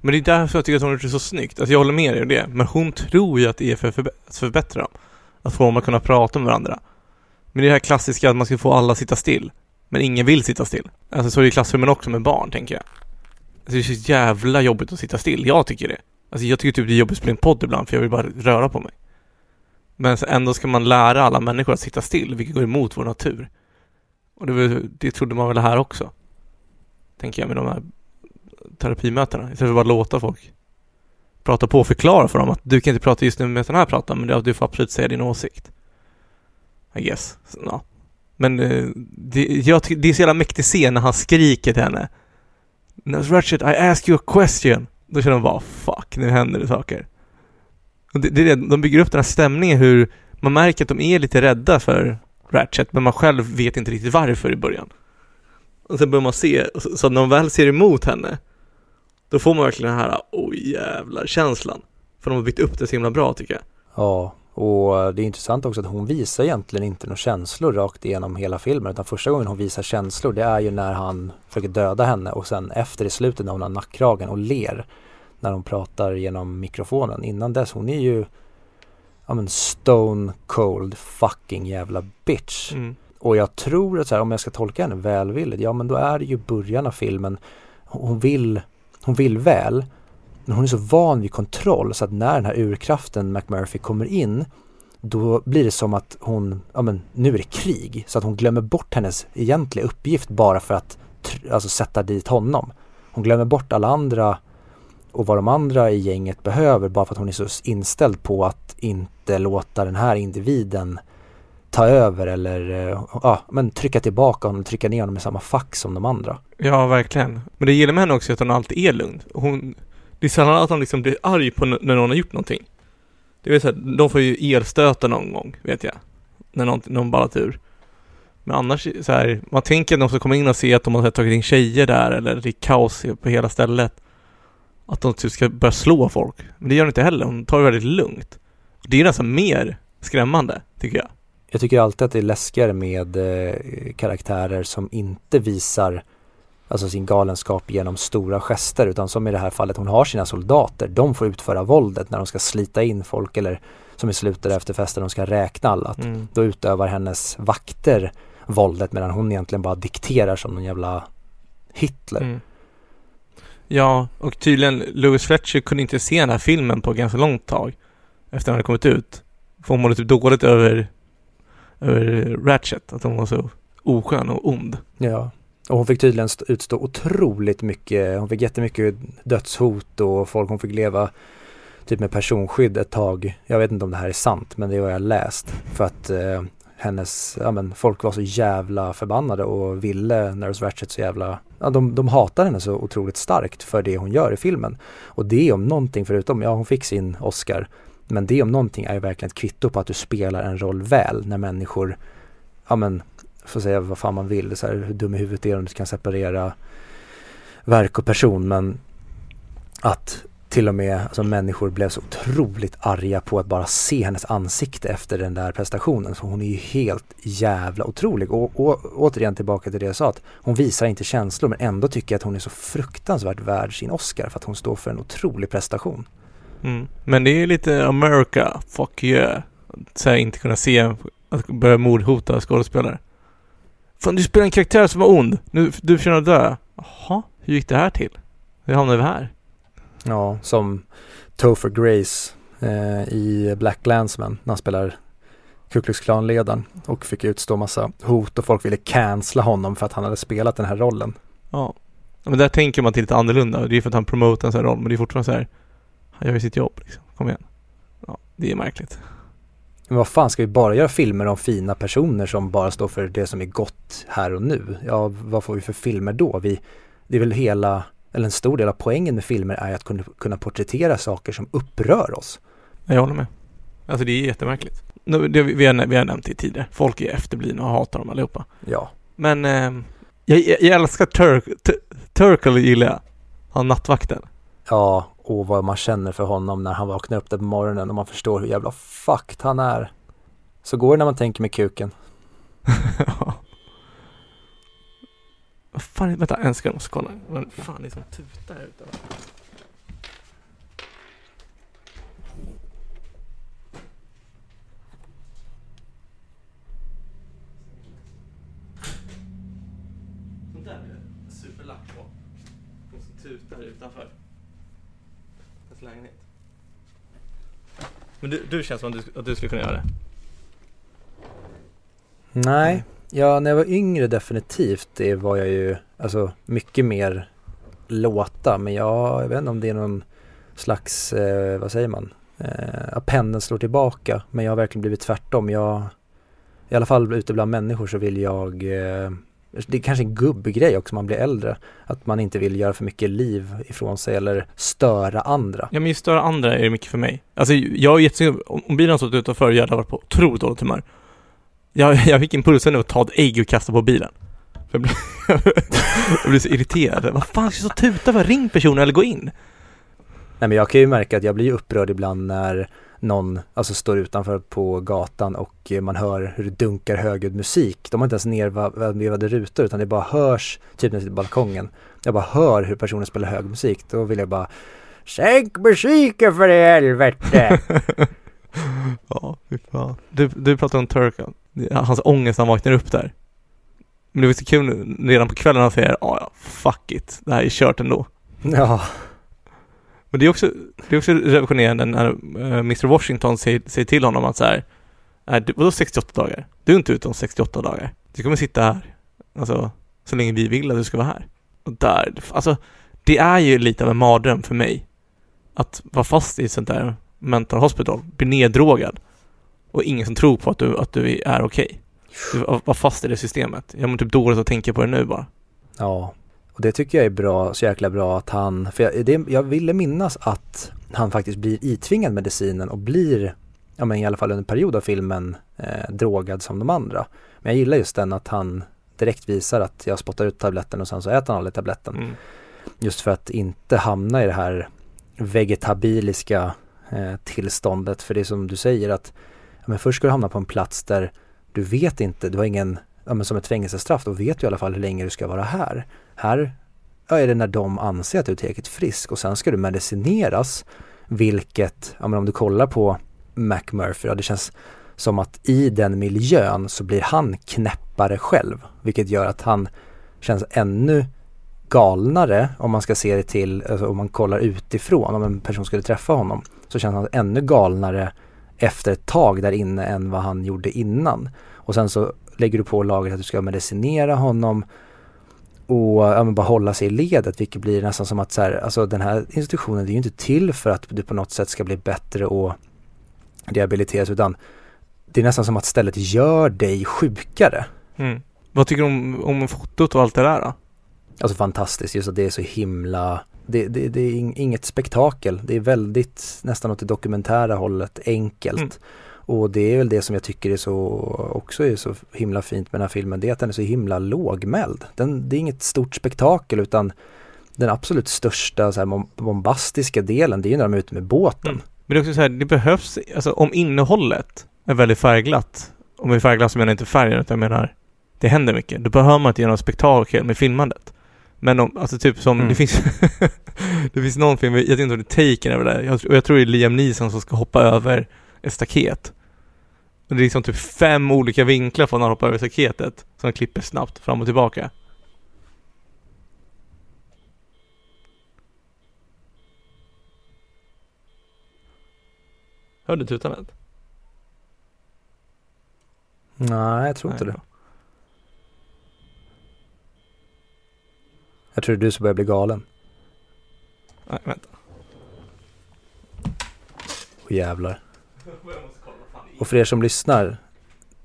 Men det är därför jag tycker att hon gjort det så snyggt. Alltså jag håller med dig om det. Men hon tror ju att det är för att förbättra dem. Att få dem att kunna prata med varandra. Men det är det här klassiska att man ska få alla att sitta still. Men ingen vill sitta still. Alltså så är det i klassrummen också med barn, tänker jag. Alltså det är så jävla jobbigt att sitta still. Jag tycker det. Alltså jag tycker typ det är jobbigt att spela in podd ibland för jag vill bara röra på mig. Men alltså, ändå ska man lära alla människor att sitta still, vilket går emot vår natur. Och det, det trodde man väl här också. Tänker jag med de här terapimötena istället för att bara låta folk prata på och förklara för dem att du kan inte prata just nu med den här pratan men du får absolut säga din åsikt. I guess. Ja. Men eh, det, jag det är så jävla mäktig scen när han skriker till henne. Ratchet, I ask you a question. Då känner man bara fuck, nu händer det saker. Och det, det, de bygger upp den här stämningen hur man märker att de är lite rädda för Ratchet men man själv vet inte riktigt varför i början. Och sen börjar man se, så när man väl ser emot henne då får man verkligen den här oj jävlar känslan. För de har byggt upp det så himla bra tycker jag. Ja, och det är intressant också att hon visar egentligen inte några känslor rakt igenom hela filmen utan första gången hon visar känslor det är ju när han försöker döda henne och sen efter i slutet när hon har nackkragen och ler när hon pratar genom mikrofonen. Innan dess, hon är ju ja men stone cold fucking jävla bitch. Mm. Och jag tror att så här, om jag ska tolka henne välvilligt, ja men då är det ju början av filmen. Hon vill hon vill väl, men hon är så van vid kontroll så att när den här urkraften McMurphy kommer in då blir det som att hon, ja men nu är det krig, så att hon glömmer bort hennes egentliga uppgift bara för att alltså, sätta dit honom. Hon glömmer bort alla andra och vad de andra i gänget behöver bara för att hon är så inställd på att inte låta den här individen ta över eller eh, ja, men trycka tillbaka honom, trycka ner honom i samma fack som de andra. Ja, verkligen. Men det gillar med henne också att hon alltid är lugn. Hon, det är sällan att hon liksom blir arg på när någon har gjort någonting. Det vill säga, de får ju elstöta någon gång, vet jag. När någon, någon ballar tur. Men annars så här, man tänker att de ska komma in och se att de har tagit in tjejer där eller det är kaos på hela stället. Att de typ ska börja slå folk. Men det gör de inte heller, hon tar det väldigt lugnt. Det är nästan mer skrämmande, tycker jag. Jag tycker alltid att det är läskigare med eh, karaktärer som inte visar alltså sin galenskap genom stora gester utan som i det här fallet hon har sina soldater. De får utföra våldet när de ska slita in folk eller som i slutet efter festen de ska räkna alla. Mm. Då utövar hennes vakter våldet medan hon egentligen bara dikterar som någon jävla Hitler. Mm. Ja, och tydligen Louis Fletcher kunde inte se den här filmen på ganska långt tag efter att den hade kommit ut. För hon mådde typ dåligt över, över Ratchet, att hon var så oskön och ond. Ja. Och hon fick tydligen utstå otroligt mycket, hon fick jättemycket dödshot och folk hon fick leva typ med personskydd ett tag. Jag vet inte om det här är sant men det är vad jag läst. För att eh, hennes, ja men folk var så jävla förbannade och ville Nurse Ratchet så jävla, ja de, de hatar henne så otroligt starkt för det hon gör i filmen. Och det om någonting förutom, ja hon fick sin Oscar, men det om någonting är ju verkligen ett kvitto på att du spelar en roll väl när människor, ja men, får säga vad fan man vill, så här, hur dum i huvudet är om du kan separera verk och person, men att till och med alltså, människor blev så otroligt arga på att bara se hennes ansikte efter den där prestationen. Så hon är ju helt jävla otrolig. Och, och återigen tillbaka till det jag sa att hon visar inte känslor men ändå tycker jag att hon är så fruktansvärt värd sin Oscar för att hon står för en otrolig prestation. Mm. Men det är lite America, fuck yeah. Så här, inte kunna se, att börja mordhota skådespelare. Fan, du spelar en karaktär som var ond. Nu, du förtjänar att dö. Jaha, hur gick det här till? Hur hamnade vi här? Ja, som Topher Grace eh, i Black Landsman när han spelar Ku Klux Klan-ledaren och fick utstå massa hot och folk ville cancella honom för att han hade spelat den här rollen. Ja. Men där tänker man till lite annorlunda. Det är för att han promotar en sån här roll, men det är fortfarande så här. Han gör ju sitt jobb liksom. Kom igen. Ja, det är märkligt. Men vad fan, ska vi bara göra filmer om fina personer som bara står för det som är gott här och nu? Ja, vad får vi för filmer då? Vi, det är väl hela, eller en stor del av poängen med filmer är att kunna, kunna porträttera saker som upprör oss. Jag håller med. Alltså det är jättemärkligt. Det, vi, har, vi har nämnt det tidigare. Folk är efterblivna och hatar dem allihopa. Ja. Men eh, jag, jag älskar Turk, Turkle gillar jag. Han nattvakten. Ja, och vad man känner för honom när han vaknar upp där på morgonen och man förstår hur jävla fucked han är. Så går det när man tänker med kuken. Vad fan, vänta en sekund, jag måste kolla. Vad fan det är som tutar här ute? Sånt där blir jag superlack på. De som tutar utanför. Lägenhet. Men du, du känns som att du, att du skulle kunna göra det. Nej, ja när jag var yngre definitivt det var jag ju alltså mycket mer låta men jag, jag vet inte om det är någon slags, eh, vad säger man, eh, att pendeln slår tillbaka men jag har verkligen blivit tvärtom. Jag, i alla fall ute bland människor så vill jag eh, det är kanske en gubbgrej också man blir äldre. Att man inte vill göra för mycket liv ifrån sig eller störa andra. Ja men just störa andra är det mycket för mig. Alltså jag är jättesynd, om bilen har stått utanför jag hade varit på otroligt dåligt humör. Jag, jag fick impulsen nu att ta ett ägg och kasta på bilen. Jag, blev, jag blev så irriterad. Vad fan ska jag så tuta för? Ring personen eller gå in. Nej men jag kan ju märka att jag blir upprörd ibland när någon alltså står utanför på gatan och man hör hur det dunkar högljudd musik. De har inte ens nervevade rutor utan det bara hörs typ när jag sitter på balkongen. Jag bara hör hur personen spelar hög musik. Då vill jag bara Sänk musiken för i helvete! ja, fy fan. Du, du pratade om Turkan. Hans ångest han vaknar upp där. Men det var så kul redan på kvällen han säger ja, ja, fuck it. Det här är kört ändå. ja. Men det är också, det är också revolutionerande när uh, Mr Washington säger, säger till honom att så här, vadå 68 dagar? Du är inte ute om 68 dagar. Du kommer sitta här, alltså, så länge vi vill att du ska vara här. Och där, alltså, det är ju lite av en mardröm för mig. Att vara fast i ett sånt där mental hospital, bli neddrogad och ingen som tror på att du, att du är okej. Okay. Du var fast i det systemet. Jag mår typ dåligt att tänka på det nu bara. Ja, och det tycker jag är bra, så jäkla bra att han, för jag, det, jag ville minnas att han faktiskt blir itvingad medicinen och blir, ja men i alla fall under en period av filmen, eh, drogad som de andra. Men jag gillar just den att han direkt visar att jag spottar ut tabletten och sen så äter han aldrig tabletten. Mm. Just för att inte hamna i det här vegetabiliska eh, tillståndet. För det är som du säger att men först ska du hamna på en plats där du vet inte, du har ingen, ja, men som ett fängelsestraff, då vet du i alla fall hur länge du ska vara här. Här ja, är det när de anser att du är tillräckligt frisk och sen ska du medicineras. Vilket, ja men om du kollar på McMurphy, ja, det känns som att i den miljön så blir han knäppare själv. Vilket gör att han känns ännu galnare om man ska se det till, alltså om man kollar utifrån, om en person skulle träffa honom. Så känns han ännu galnare efter ett tag där inne än vad han gjorde innan. Och sen så lägger du på laget att du ska medicinera honom och ja, bara hålla sig i ledet vilket blir nästan som att så här, alltså den här institutionen det är ju inte till för att du på något sätt ska bli bättre och rehabiliteras utan det är nästan som att stället gör dig sjukare. Mm. Vad tycker du om, om fotot och allt det där då? Alltså fantastiskt, just att det är så himla det, det, det är inget spektakel. Det är väldigt nästan åt det dokumentära hållet, enkelt. Mm. Och det är väl det som jag tycker är så, också är så himla fint med den här filmen, det är att den är så himla lågmäld. Den, det är inget stort spektakel utan den absolut största så här, bombastiska delen, det är ju när de är ute med båten. Mm. Men det är också så här, det behövs, alltså om innehållet är väldigt färgglatt, och med färgglatt så menar jag inte färgen utan jag menar det händer mycket. Då behöver man inte göra något spektakel med filmandet. Men om, alltså typ som, mm. det finns Det finns någon film, jag vet inte om det är Taken eller det jag, jag tror det är Liam Neeson som ska hoppa över ett staket. Och det är liksom typ fem olika vinklar från när han hoppar över staketet. Som han klipper snabbt fram och tillbaka. Hörde du tutandet? Nej, jag tror inte Nej, det. Jag tror det är du som börjar bli galen. Nej, vänta. Och jävlar. Och för er som lyssnar,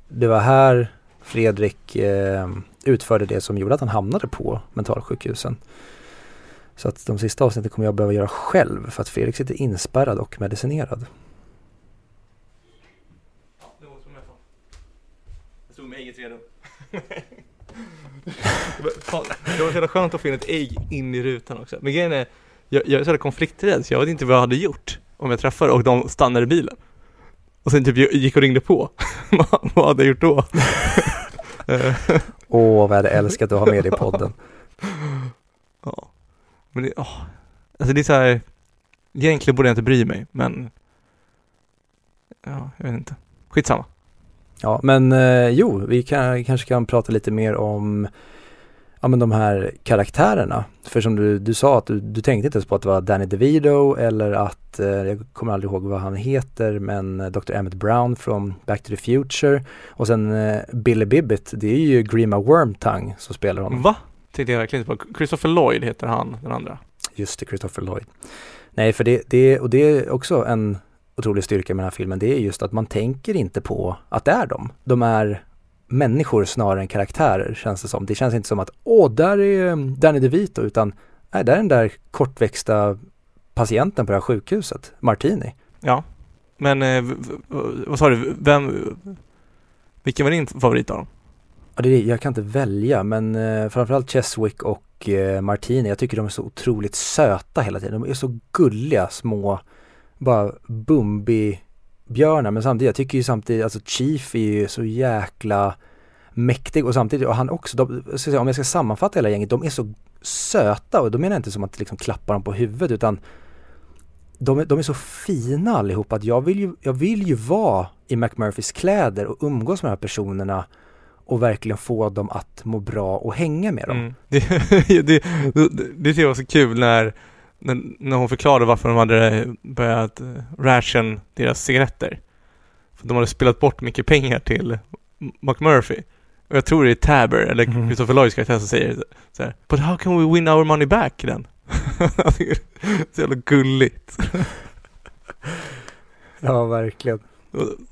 det var här Fredrik eh, utförde det som gjorde att han hamnade på mentalsjukhusen. Så att de sista avsnitten kommer jag behöva göra själv för att Fredrik sitter inspärrad och medicinerad. Ja, det var som jag sa. Jag stod med ägget redo. det var så jävla skönt att få in ett ägg in i rutan också. Men grejen är, jag, jag är så konflikträdd så jag vet inte vad jag hade gjort om jag träffade och de stannade i bilen. Och sen typ gick och ringde på. vad hade jag gjort då? Åh, oh, vad jag hade älskat att ha med dig i podden. ja. Men det, oh. alltså det är så här, egentligen borde jag inte bry mig, men ja, jag vet inte. Skitsamma. Ja, men eh, jo, vi kan, kanske kan prata lite mer om ja, men de här karaktärerna. För som du, du sa att du, du tänkte inte ens på att det var Danny DeVito eller att, eh, jag kommer aldrig ihåg vad han heter, men eh, Dr. Emmett Brown från Back to the Future. Och sen eh, Billy Bibbit, det är ju Grima Wormtongue som spelar honom. Va? Tänkte jag verkligen inte på. Christopher Lloyd heter han, den andra. Just det, Christopher Lloyd. Nej, för det, det, och det är också en otrolig styrka med den här filmen, det är just att man tänker inte på att det är dem. De är människor snarare än karaktärer känns det som. Det känns inte som att åh, där är Danny DeVito utan nej, där är den där kortväxta patienten på det här sjukhuset, Martini. Ja, men eh, vad sa du, vem, vilken var din favorit av dem? Ja, det, jag kan inte välja men eh, framförallt Cheswick och eh, Martini, jag tycker de är så otroligt söta hela tiden. De är så gulliga små, bara Bumbi björnar men samtidigt, jag tycker ju samtidigt, alltså Chief är ju så jäkla mäktig och samtidigt, och han också, de, om jag ska sammanfatta hela gänget, de är så söta och då menar jag inte som att liksom klappa dem på huvudet utan de, de är så fina allihop att jag vill ju, jag vill ju vara i McMurphys kläder och umgås med de här personerna och verkligen få dem att må bra och hänga med dem. Mm. Det, det, det, det tycker jag var så kul när när, hon förklarade varför de hade börjat eh, ration deras cigaretter. För de hade spelat bort mycket pengar till McMurphy. Och jag tror det är Taber, eller mm. Christopher Lloyds karaktär som säger så här, But how can we win our money back then? så jävla gulligt. ja, verkligen.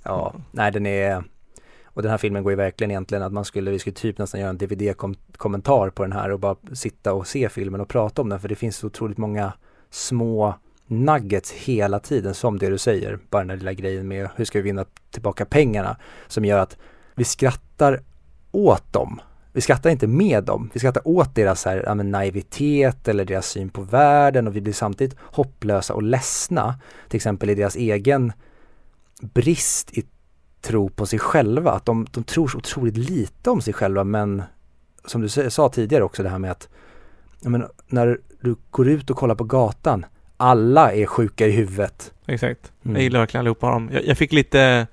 Ja, nej den är och den här filmen går ju verkligen egentligen att man skulle, vi skulle typ nästan göra en DVD-kommentar på den här och bara sitta och se filmen och prata om den för det finns så otroligt många små nuggets hela tiden som det du säger, bara den där lilla grejen med hur ska vi vinna tillbaka pengarna som gör att vi skrattar åt dem. Vi skrattar inte med dem, vi skrattar åt deras här, ja, naivitet eller deras syn på världen och vi blir samtidigt hopplösa och ledsna. Till exempel i deras egen brist i tro på sig själva, att de, de tror så otroligt lite om sig själva men som du sa tidigare också det här med att menar, när du går ut och kollar på gatan, alla är sjuka i huvudet. Exakt. Mm. Jag gillar verkligen allihopa dem. Jag, jag fick lite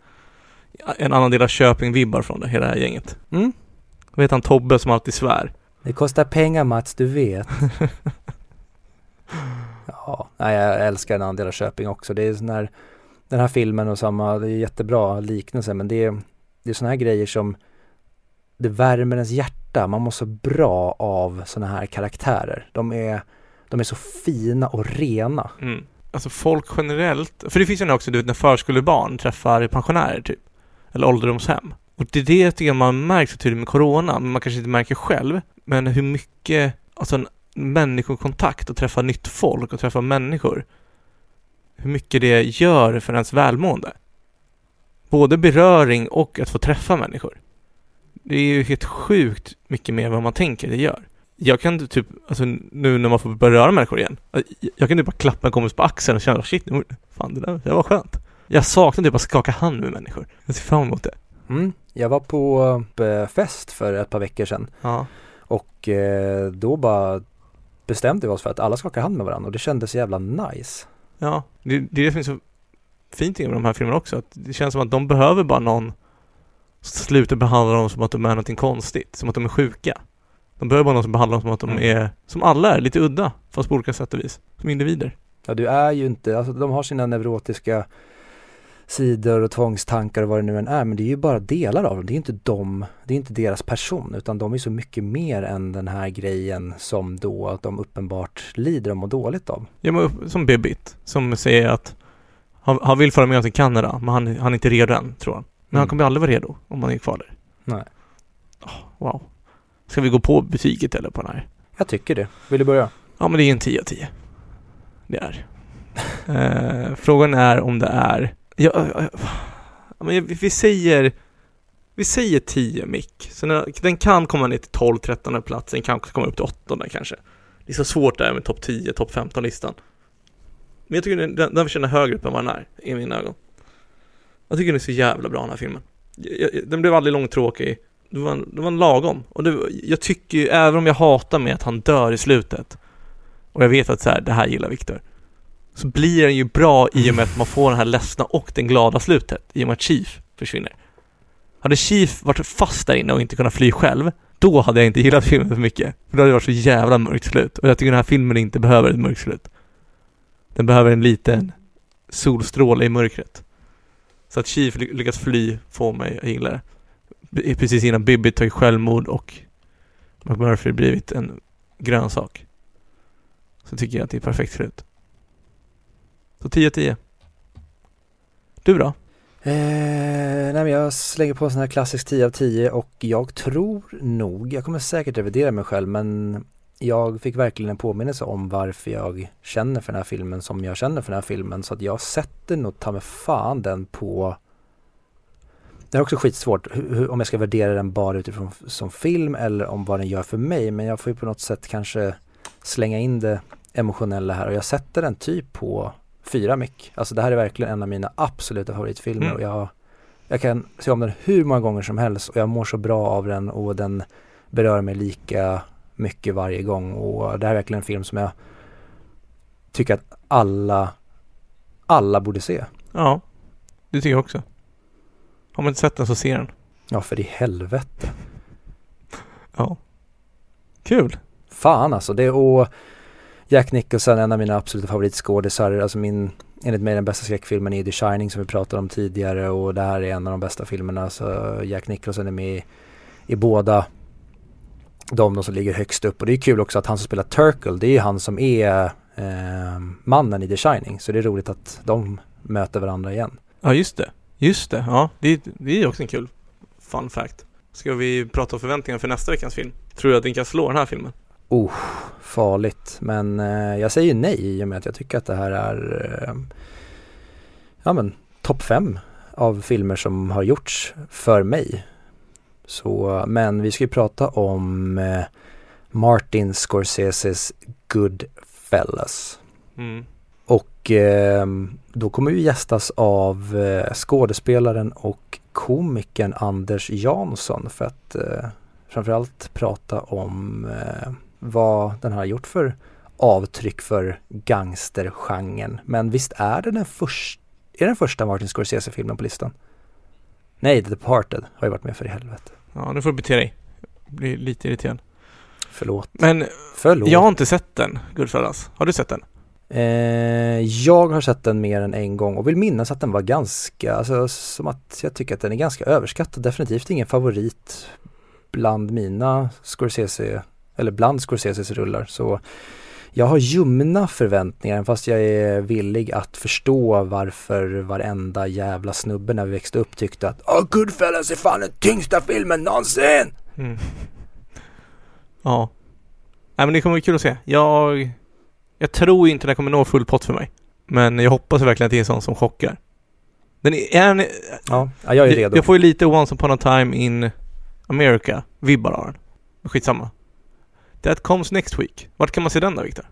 en annan del av Köping-vibbar från det, hela det här gänget. Mm. Vet han Tobbe som alltid svär? Det kostar pengar Mats, du vet. ja, nej, jag älskar en annan del av Köping också. Det är sån här, den här filmen och samma, det är jättebra liknelse men det är, det är sådana här grejer som det värmer ens hjärta. Man mår så bra av sådana här karaktärer. De är, de är så fina och rena. Mm. Alltså folk generellt, för det finns ju också du vet när förskolebarn träffar pensionärer typ. Eller ålderdomshem. Och det är det jag tycker man märker så tydligt med Corona, men man kanske inte märker själv. Men hur mycket, alltså en människokontakt och träffa nytt folk och träffa människor. Hur mycket det gör för ens välmående. Både beröring och att få träffa människor. Det är ju helt sjukt mycket mer än vad man tänker det gör. Jag kan typ, alltså nu när man får börja röra människor igen. Jag kan typ bara klappa en kompis på axeln och känna shit, nu- fan det där, det var skönt. Jag saknar typ att skaka hand med människor. Jag ser fram emot det. Mm. Jag var på eh, fest för ett par veckor sedan Ja. och eh, då bara bestämde vi oss för att alla skakar hand med varandra och det kändes så jävla nice. Ja, det, det är det som är så fint med de här filmerna också. Att det känns som att de behöver bara någon som slutar behandla dem som att de är någonting konstigt. Som att de är sjuka. De behöver bara någon som behandlar dem som att de Mm. är, som alla är, lite udda. Fast på olika sätt och vis. Som individer. Ja, du är ju inte, alltså de har sina neurotiska sidor och tvångstankar och vad det nu än är, men det är ju bara delar av dem. Det är inte dem, det är inte deras person, utan de är så mycket mer än den här grejen som då att de uppenbart lider och mår dåligt av. Ja, men som Bibbit. Som säger att han, han vill föra med till Kanada, men han, han är inte redo än, tror han. Men han Mm. kommer aldrig vara redo om han är kvar där. Nej. Åh, wow. Ska vi gå på betyget eller på den här? Jag tycker det. Vill du börja? Ja, men det är en 10 av 10. Det är. eh, frågan är om det är... Ja, ja, ja, men vi, säger... Vi säger 10 mick. Så den, den kan komma ner till 12, 13 plats. Den kan komma upp till 8 kanske. Det är så svårt där med topp 10, topp 15-listan. Men jag tycker den, den, den förtjänar högre upp än vad den är, i mina ögon. Jag tycker den är så jävla bra den här filmen. Jag, jag, den blev aldrig långtråkig. Det var en, det var en lagom. Och det, jag tycker ju, även om jag hatar med att han dör i slutet och jag vet att så här, det här gillar Viktor. Så blir den ju bra i och med att man får den här ledsna och den glada slutet. I och med att Chief försvinner. Hade Chief varit fast där inne och inte kunnat fly själv, då hade jag inte gillat filmen för mycket. För då hade det varit så jävla mörkt slut. Och jag tycker den här filmen inte behöver ett mörkt slut. Den behöver en liten solstråle i mörkret. Så att Chief lyckas fly får mig att gilla det. Precis innan Bibi tagit självmord och McMurphy blivit en grönsak så tycker jag att det är perfekt slut. Så 10 10. Du då? Eh, nej men jag slänger på en sån här klassisk 10 av 10 och jag tror nog, jag kommer säkert revidera mig själv men jag fick verkligen en påminnelse om varför jag känner för den här filmen som jag känner för den här filmen så att jag sätter nog ta mig fan den på det är också skitsvårt hur, om jag ska värdera den bara utifrån som film eller om vad den gör för mig men jag får ju på något sätt kanske slänga in det emotionella här och jag sätter den typ på fyra mick. Alltså det här är verkligen en av mina absoluta favoritfilmer Mm. och jag, jag kan se om den hur många gånger som helst och jag mår så bra av den och den berör mig lika mycket varje gång och det här är verkligen en film som jag tycker att alla, alla borde se. Ja, det tycker jag också. Har man inte sett den så ser den. Ja, för i helvete. Ja. Kul. Fan alltså, det och Jack Nicholson, en av mina absoluta favoritskådisar, alltså min, enligt mig den bästa skräckfilmen är The Shining som vi pratade om tidigare och det här är en av de bästa filmerna så Jack Nicholson är med i, i båda de, de som ligger högst upp och det är kul också att han som spelar Turkle, det är ju han som är eh, mannen i The Shining så det är roligt att de möter varandra igen. Ja, just det. Just det. Ja, det, det är också en kul fun fact. Ska vi prata om förväntningar för nästa veckans film? Tror du att den kan slå den här filmen? Oh, farligt. Men eh, jag säger nej i och med att jag tycker att det här är eh, ja men topp fem av filmer som har gjorts för mig. Så, men vi ska ju prata om eh, Martin Scorseses Goodfellas. Mm. Och eh, då kommer vi gästas av eh, skådespelaren och komikern Anders Jansson för att eh, framförallt prata om vad den har gjort för avtryck för gangstergenren. Men visst är det den första, är den första Martin Scorsese-filmen på listan? Nej, The Departed har ju varit med för i helvete. Ja, nu får du bete dig. Jag blir lite irriterad. Förlåt. Men Förlåt. jag har inte sett den, Goodfellas. Har du sett den? Eh, jag har sett den mer än en gång och vill minnas att den var ganska, alltså som att jag tycker att den är ganska överskattad. Definitivt ingen favorit bland mina Scorsese, eller bland Scorseses rullar. Så jag har ljumna förväntningar fast jag är villig att förstå varför varenda jävla snubbe när vi växte upp tyckte att Åh, Goodfellas är fan den tyngsta filmen någonsin! Mm. Ja. Nej men det kommer bli kul att se. Jag... Jag tror inte den kommer nå full pott för mig. Men jag hoppas verkligen att det är en sån som chockar. Den är... är en, Ja, ja, jag är redo. Jag får ju lite Once upon a time in America vibbar av den. Skitsamma. That comes next week. Vart kan man se den då Viktor?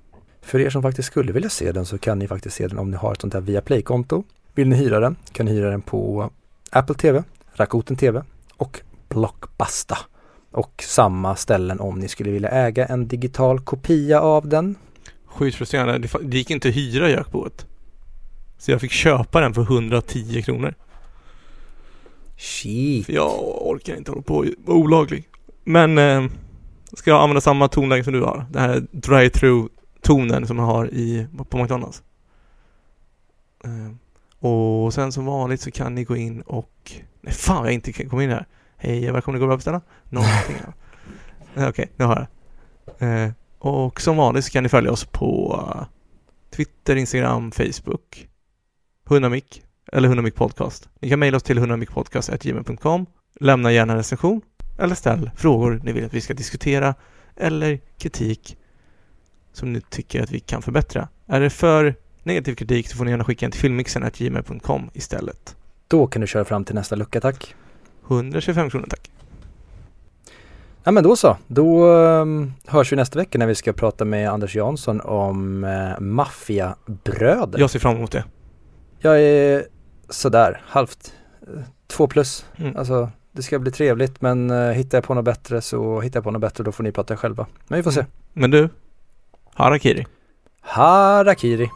För er som faktiskt skulle vilja se den så kan ni faktiskt se den om ni har ett sånt här Viaplay-konto. Vill ni hyra den kan ni hyra den på Apple TV, Rakuten TV och Blockbuster. Och samma ställen om ni skulle vilja äga en digital kopia av den. Sjukt frustrerande. Det, gick inte att hyra Jökboet. Så jag fick köpa den för 110 kronor. Shit. För jag orkar inte hålla på olaglig. Men eh, ska jag använda samma tonläge som du har? Den här drive-through tonen som man har i, på McDonalds. Eh, och sen som vanligt så kan ni gå in och... Nej fan jag inte kan komma in här. Hej välkommen att gå och beställa någonting. Okej, eh, Okej, nu har jag. Eh, och som vanligt så kan ni följa oss på Twitter, Instagram, Facebook. Hundamik eller Hundamik Podcast. Ni kan mejla oss till hundamikpodcast.gmail.com Lämna gärna en recension eller ställ frågor ni vill att vi ska diskutera eller kritik som ni tycker att vi kan förbättra. Är det för negativ kritik så får ni gärna skicka en till filmmixen.gmail.com istället. Då kan du köra fram till nästa lucka, tack. 125 kronor tack. Ja men då så, då um, hörs vi nästa vecka när vi ska prata med Anders Jansson om uh, maffiabröder. Jag ser fram emot det. Jag är sådär, halvt eh, två plus. Mm. Alltså det ska bli trevligt men uh, hittar jag på något bättre så hittar jag på något bättre då får ni prata själva. Men vi får se. Men du, Harakiri. Harakiri.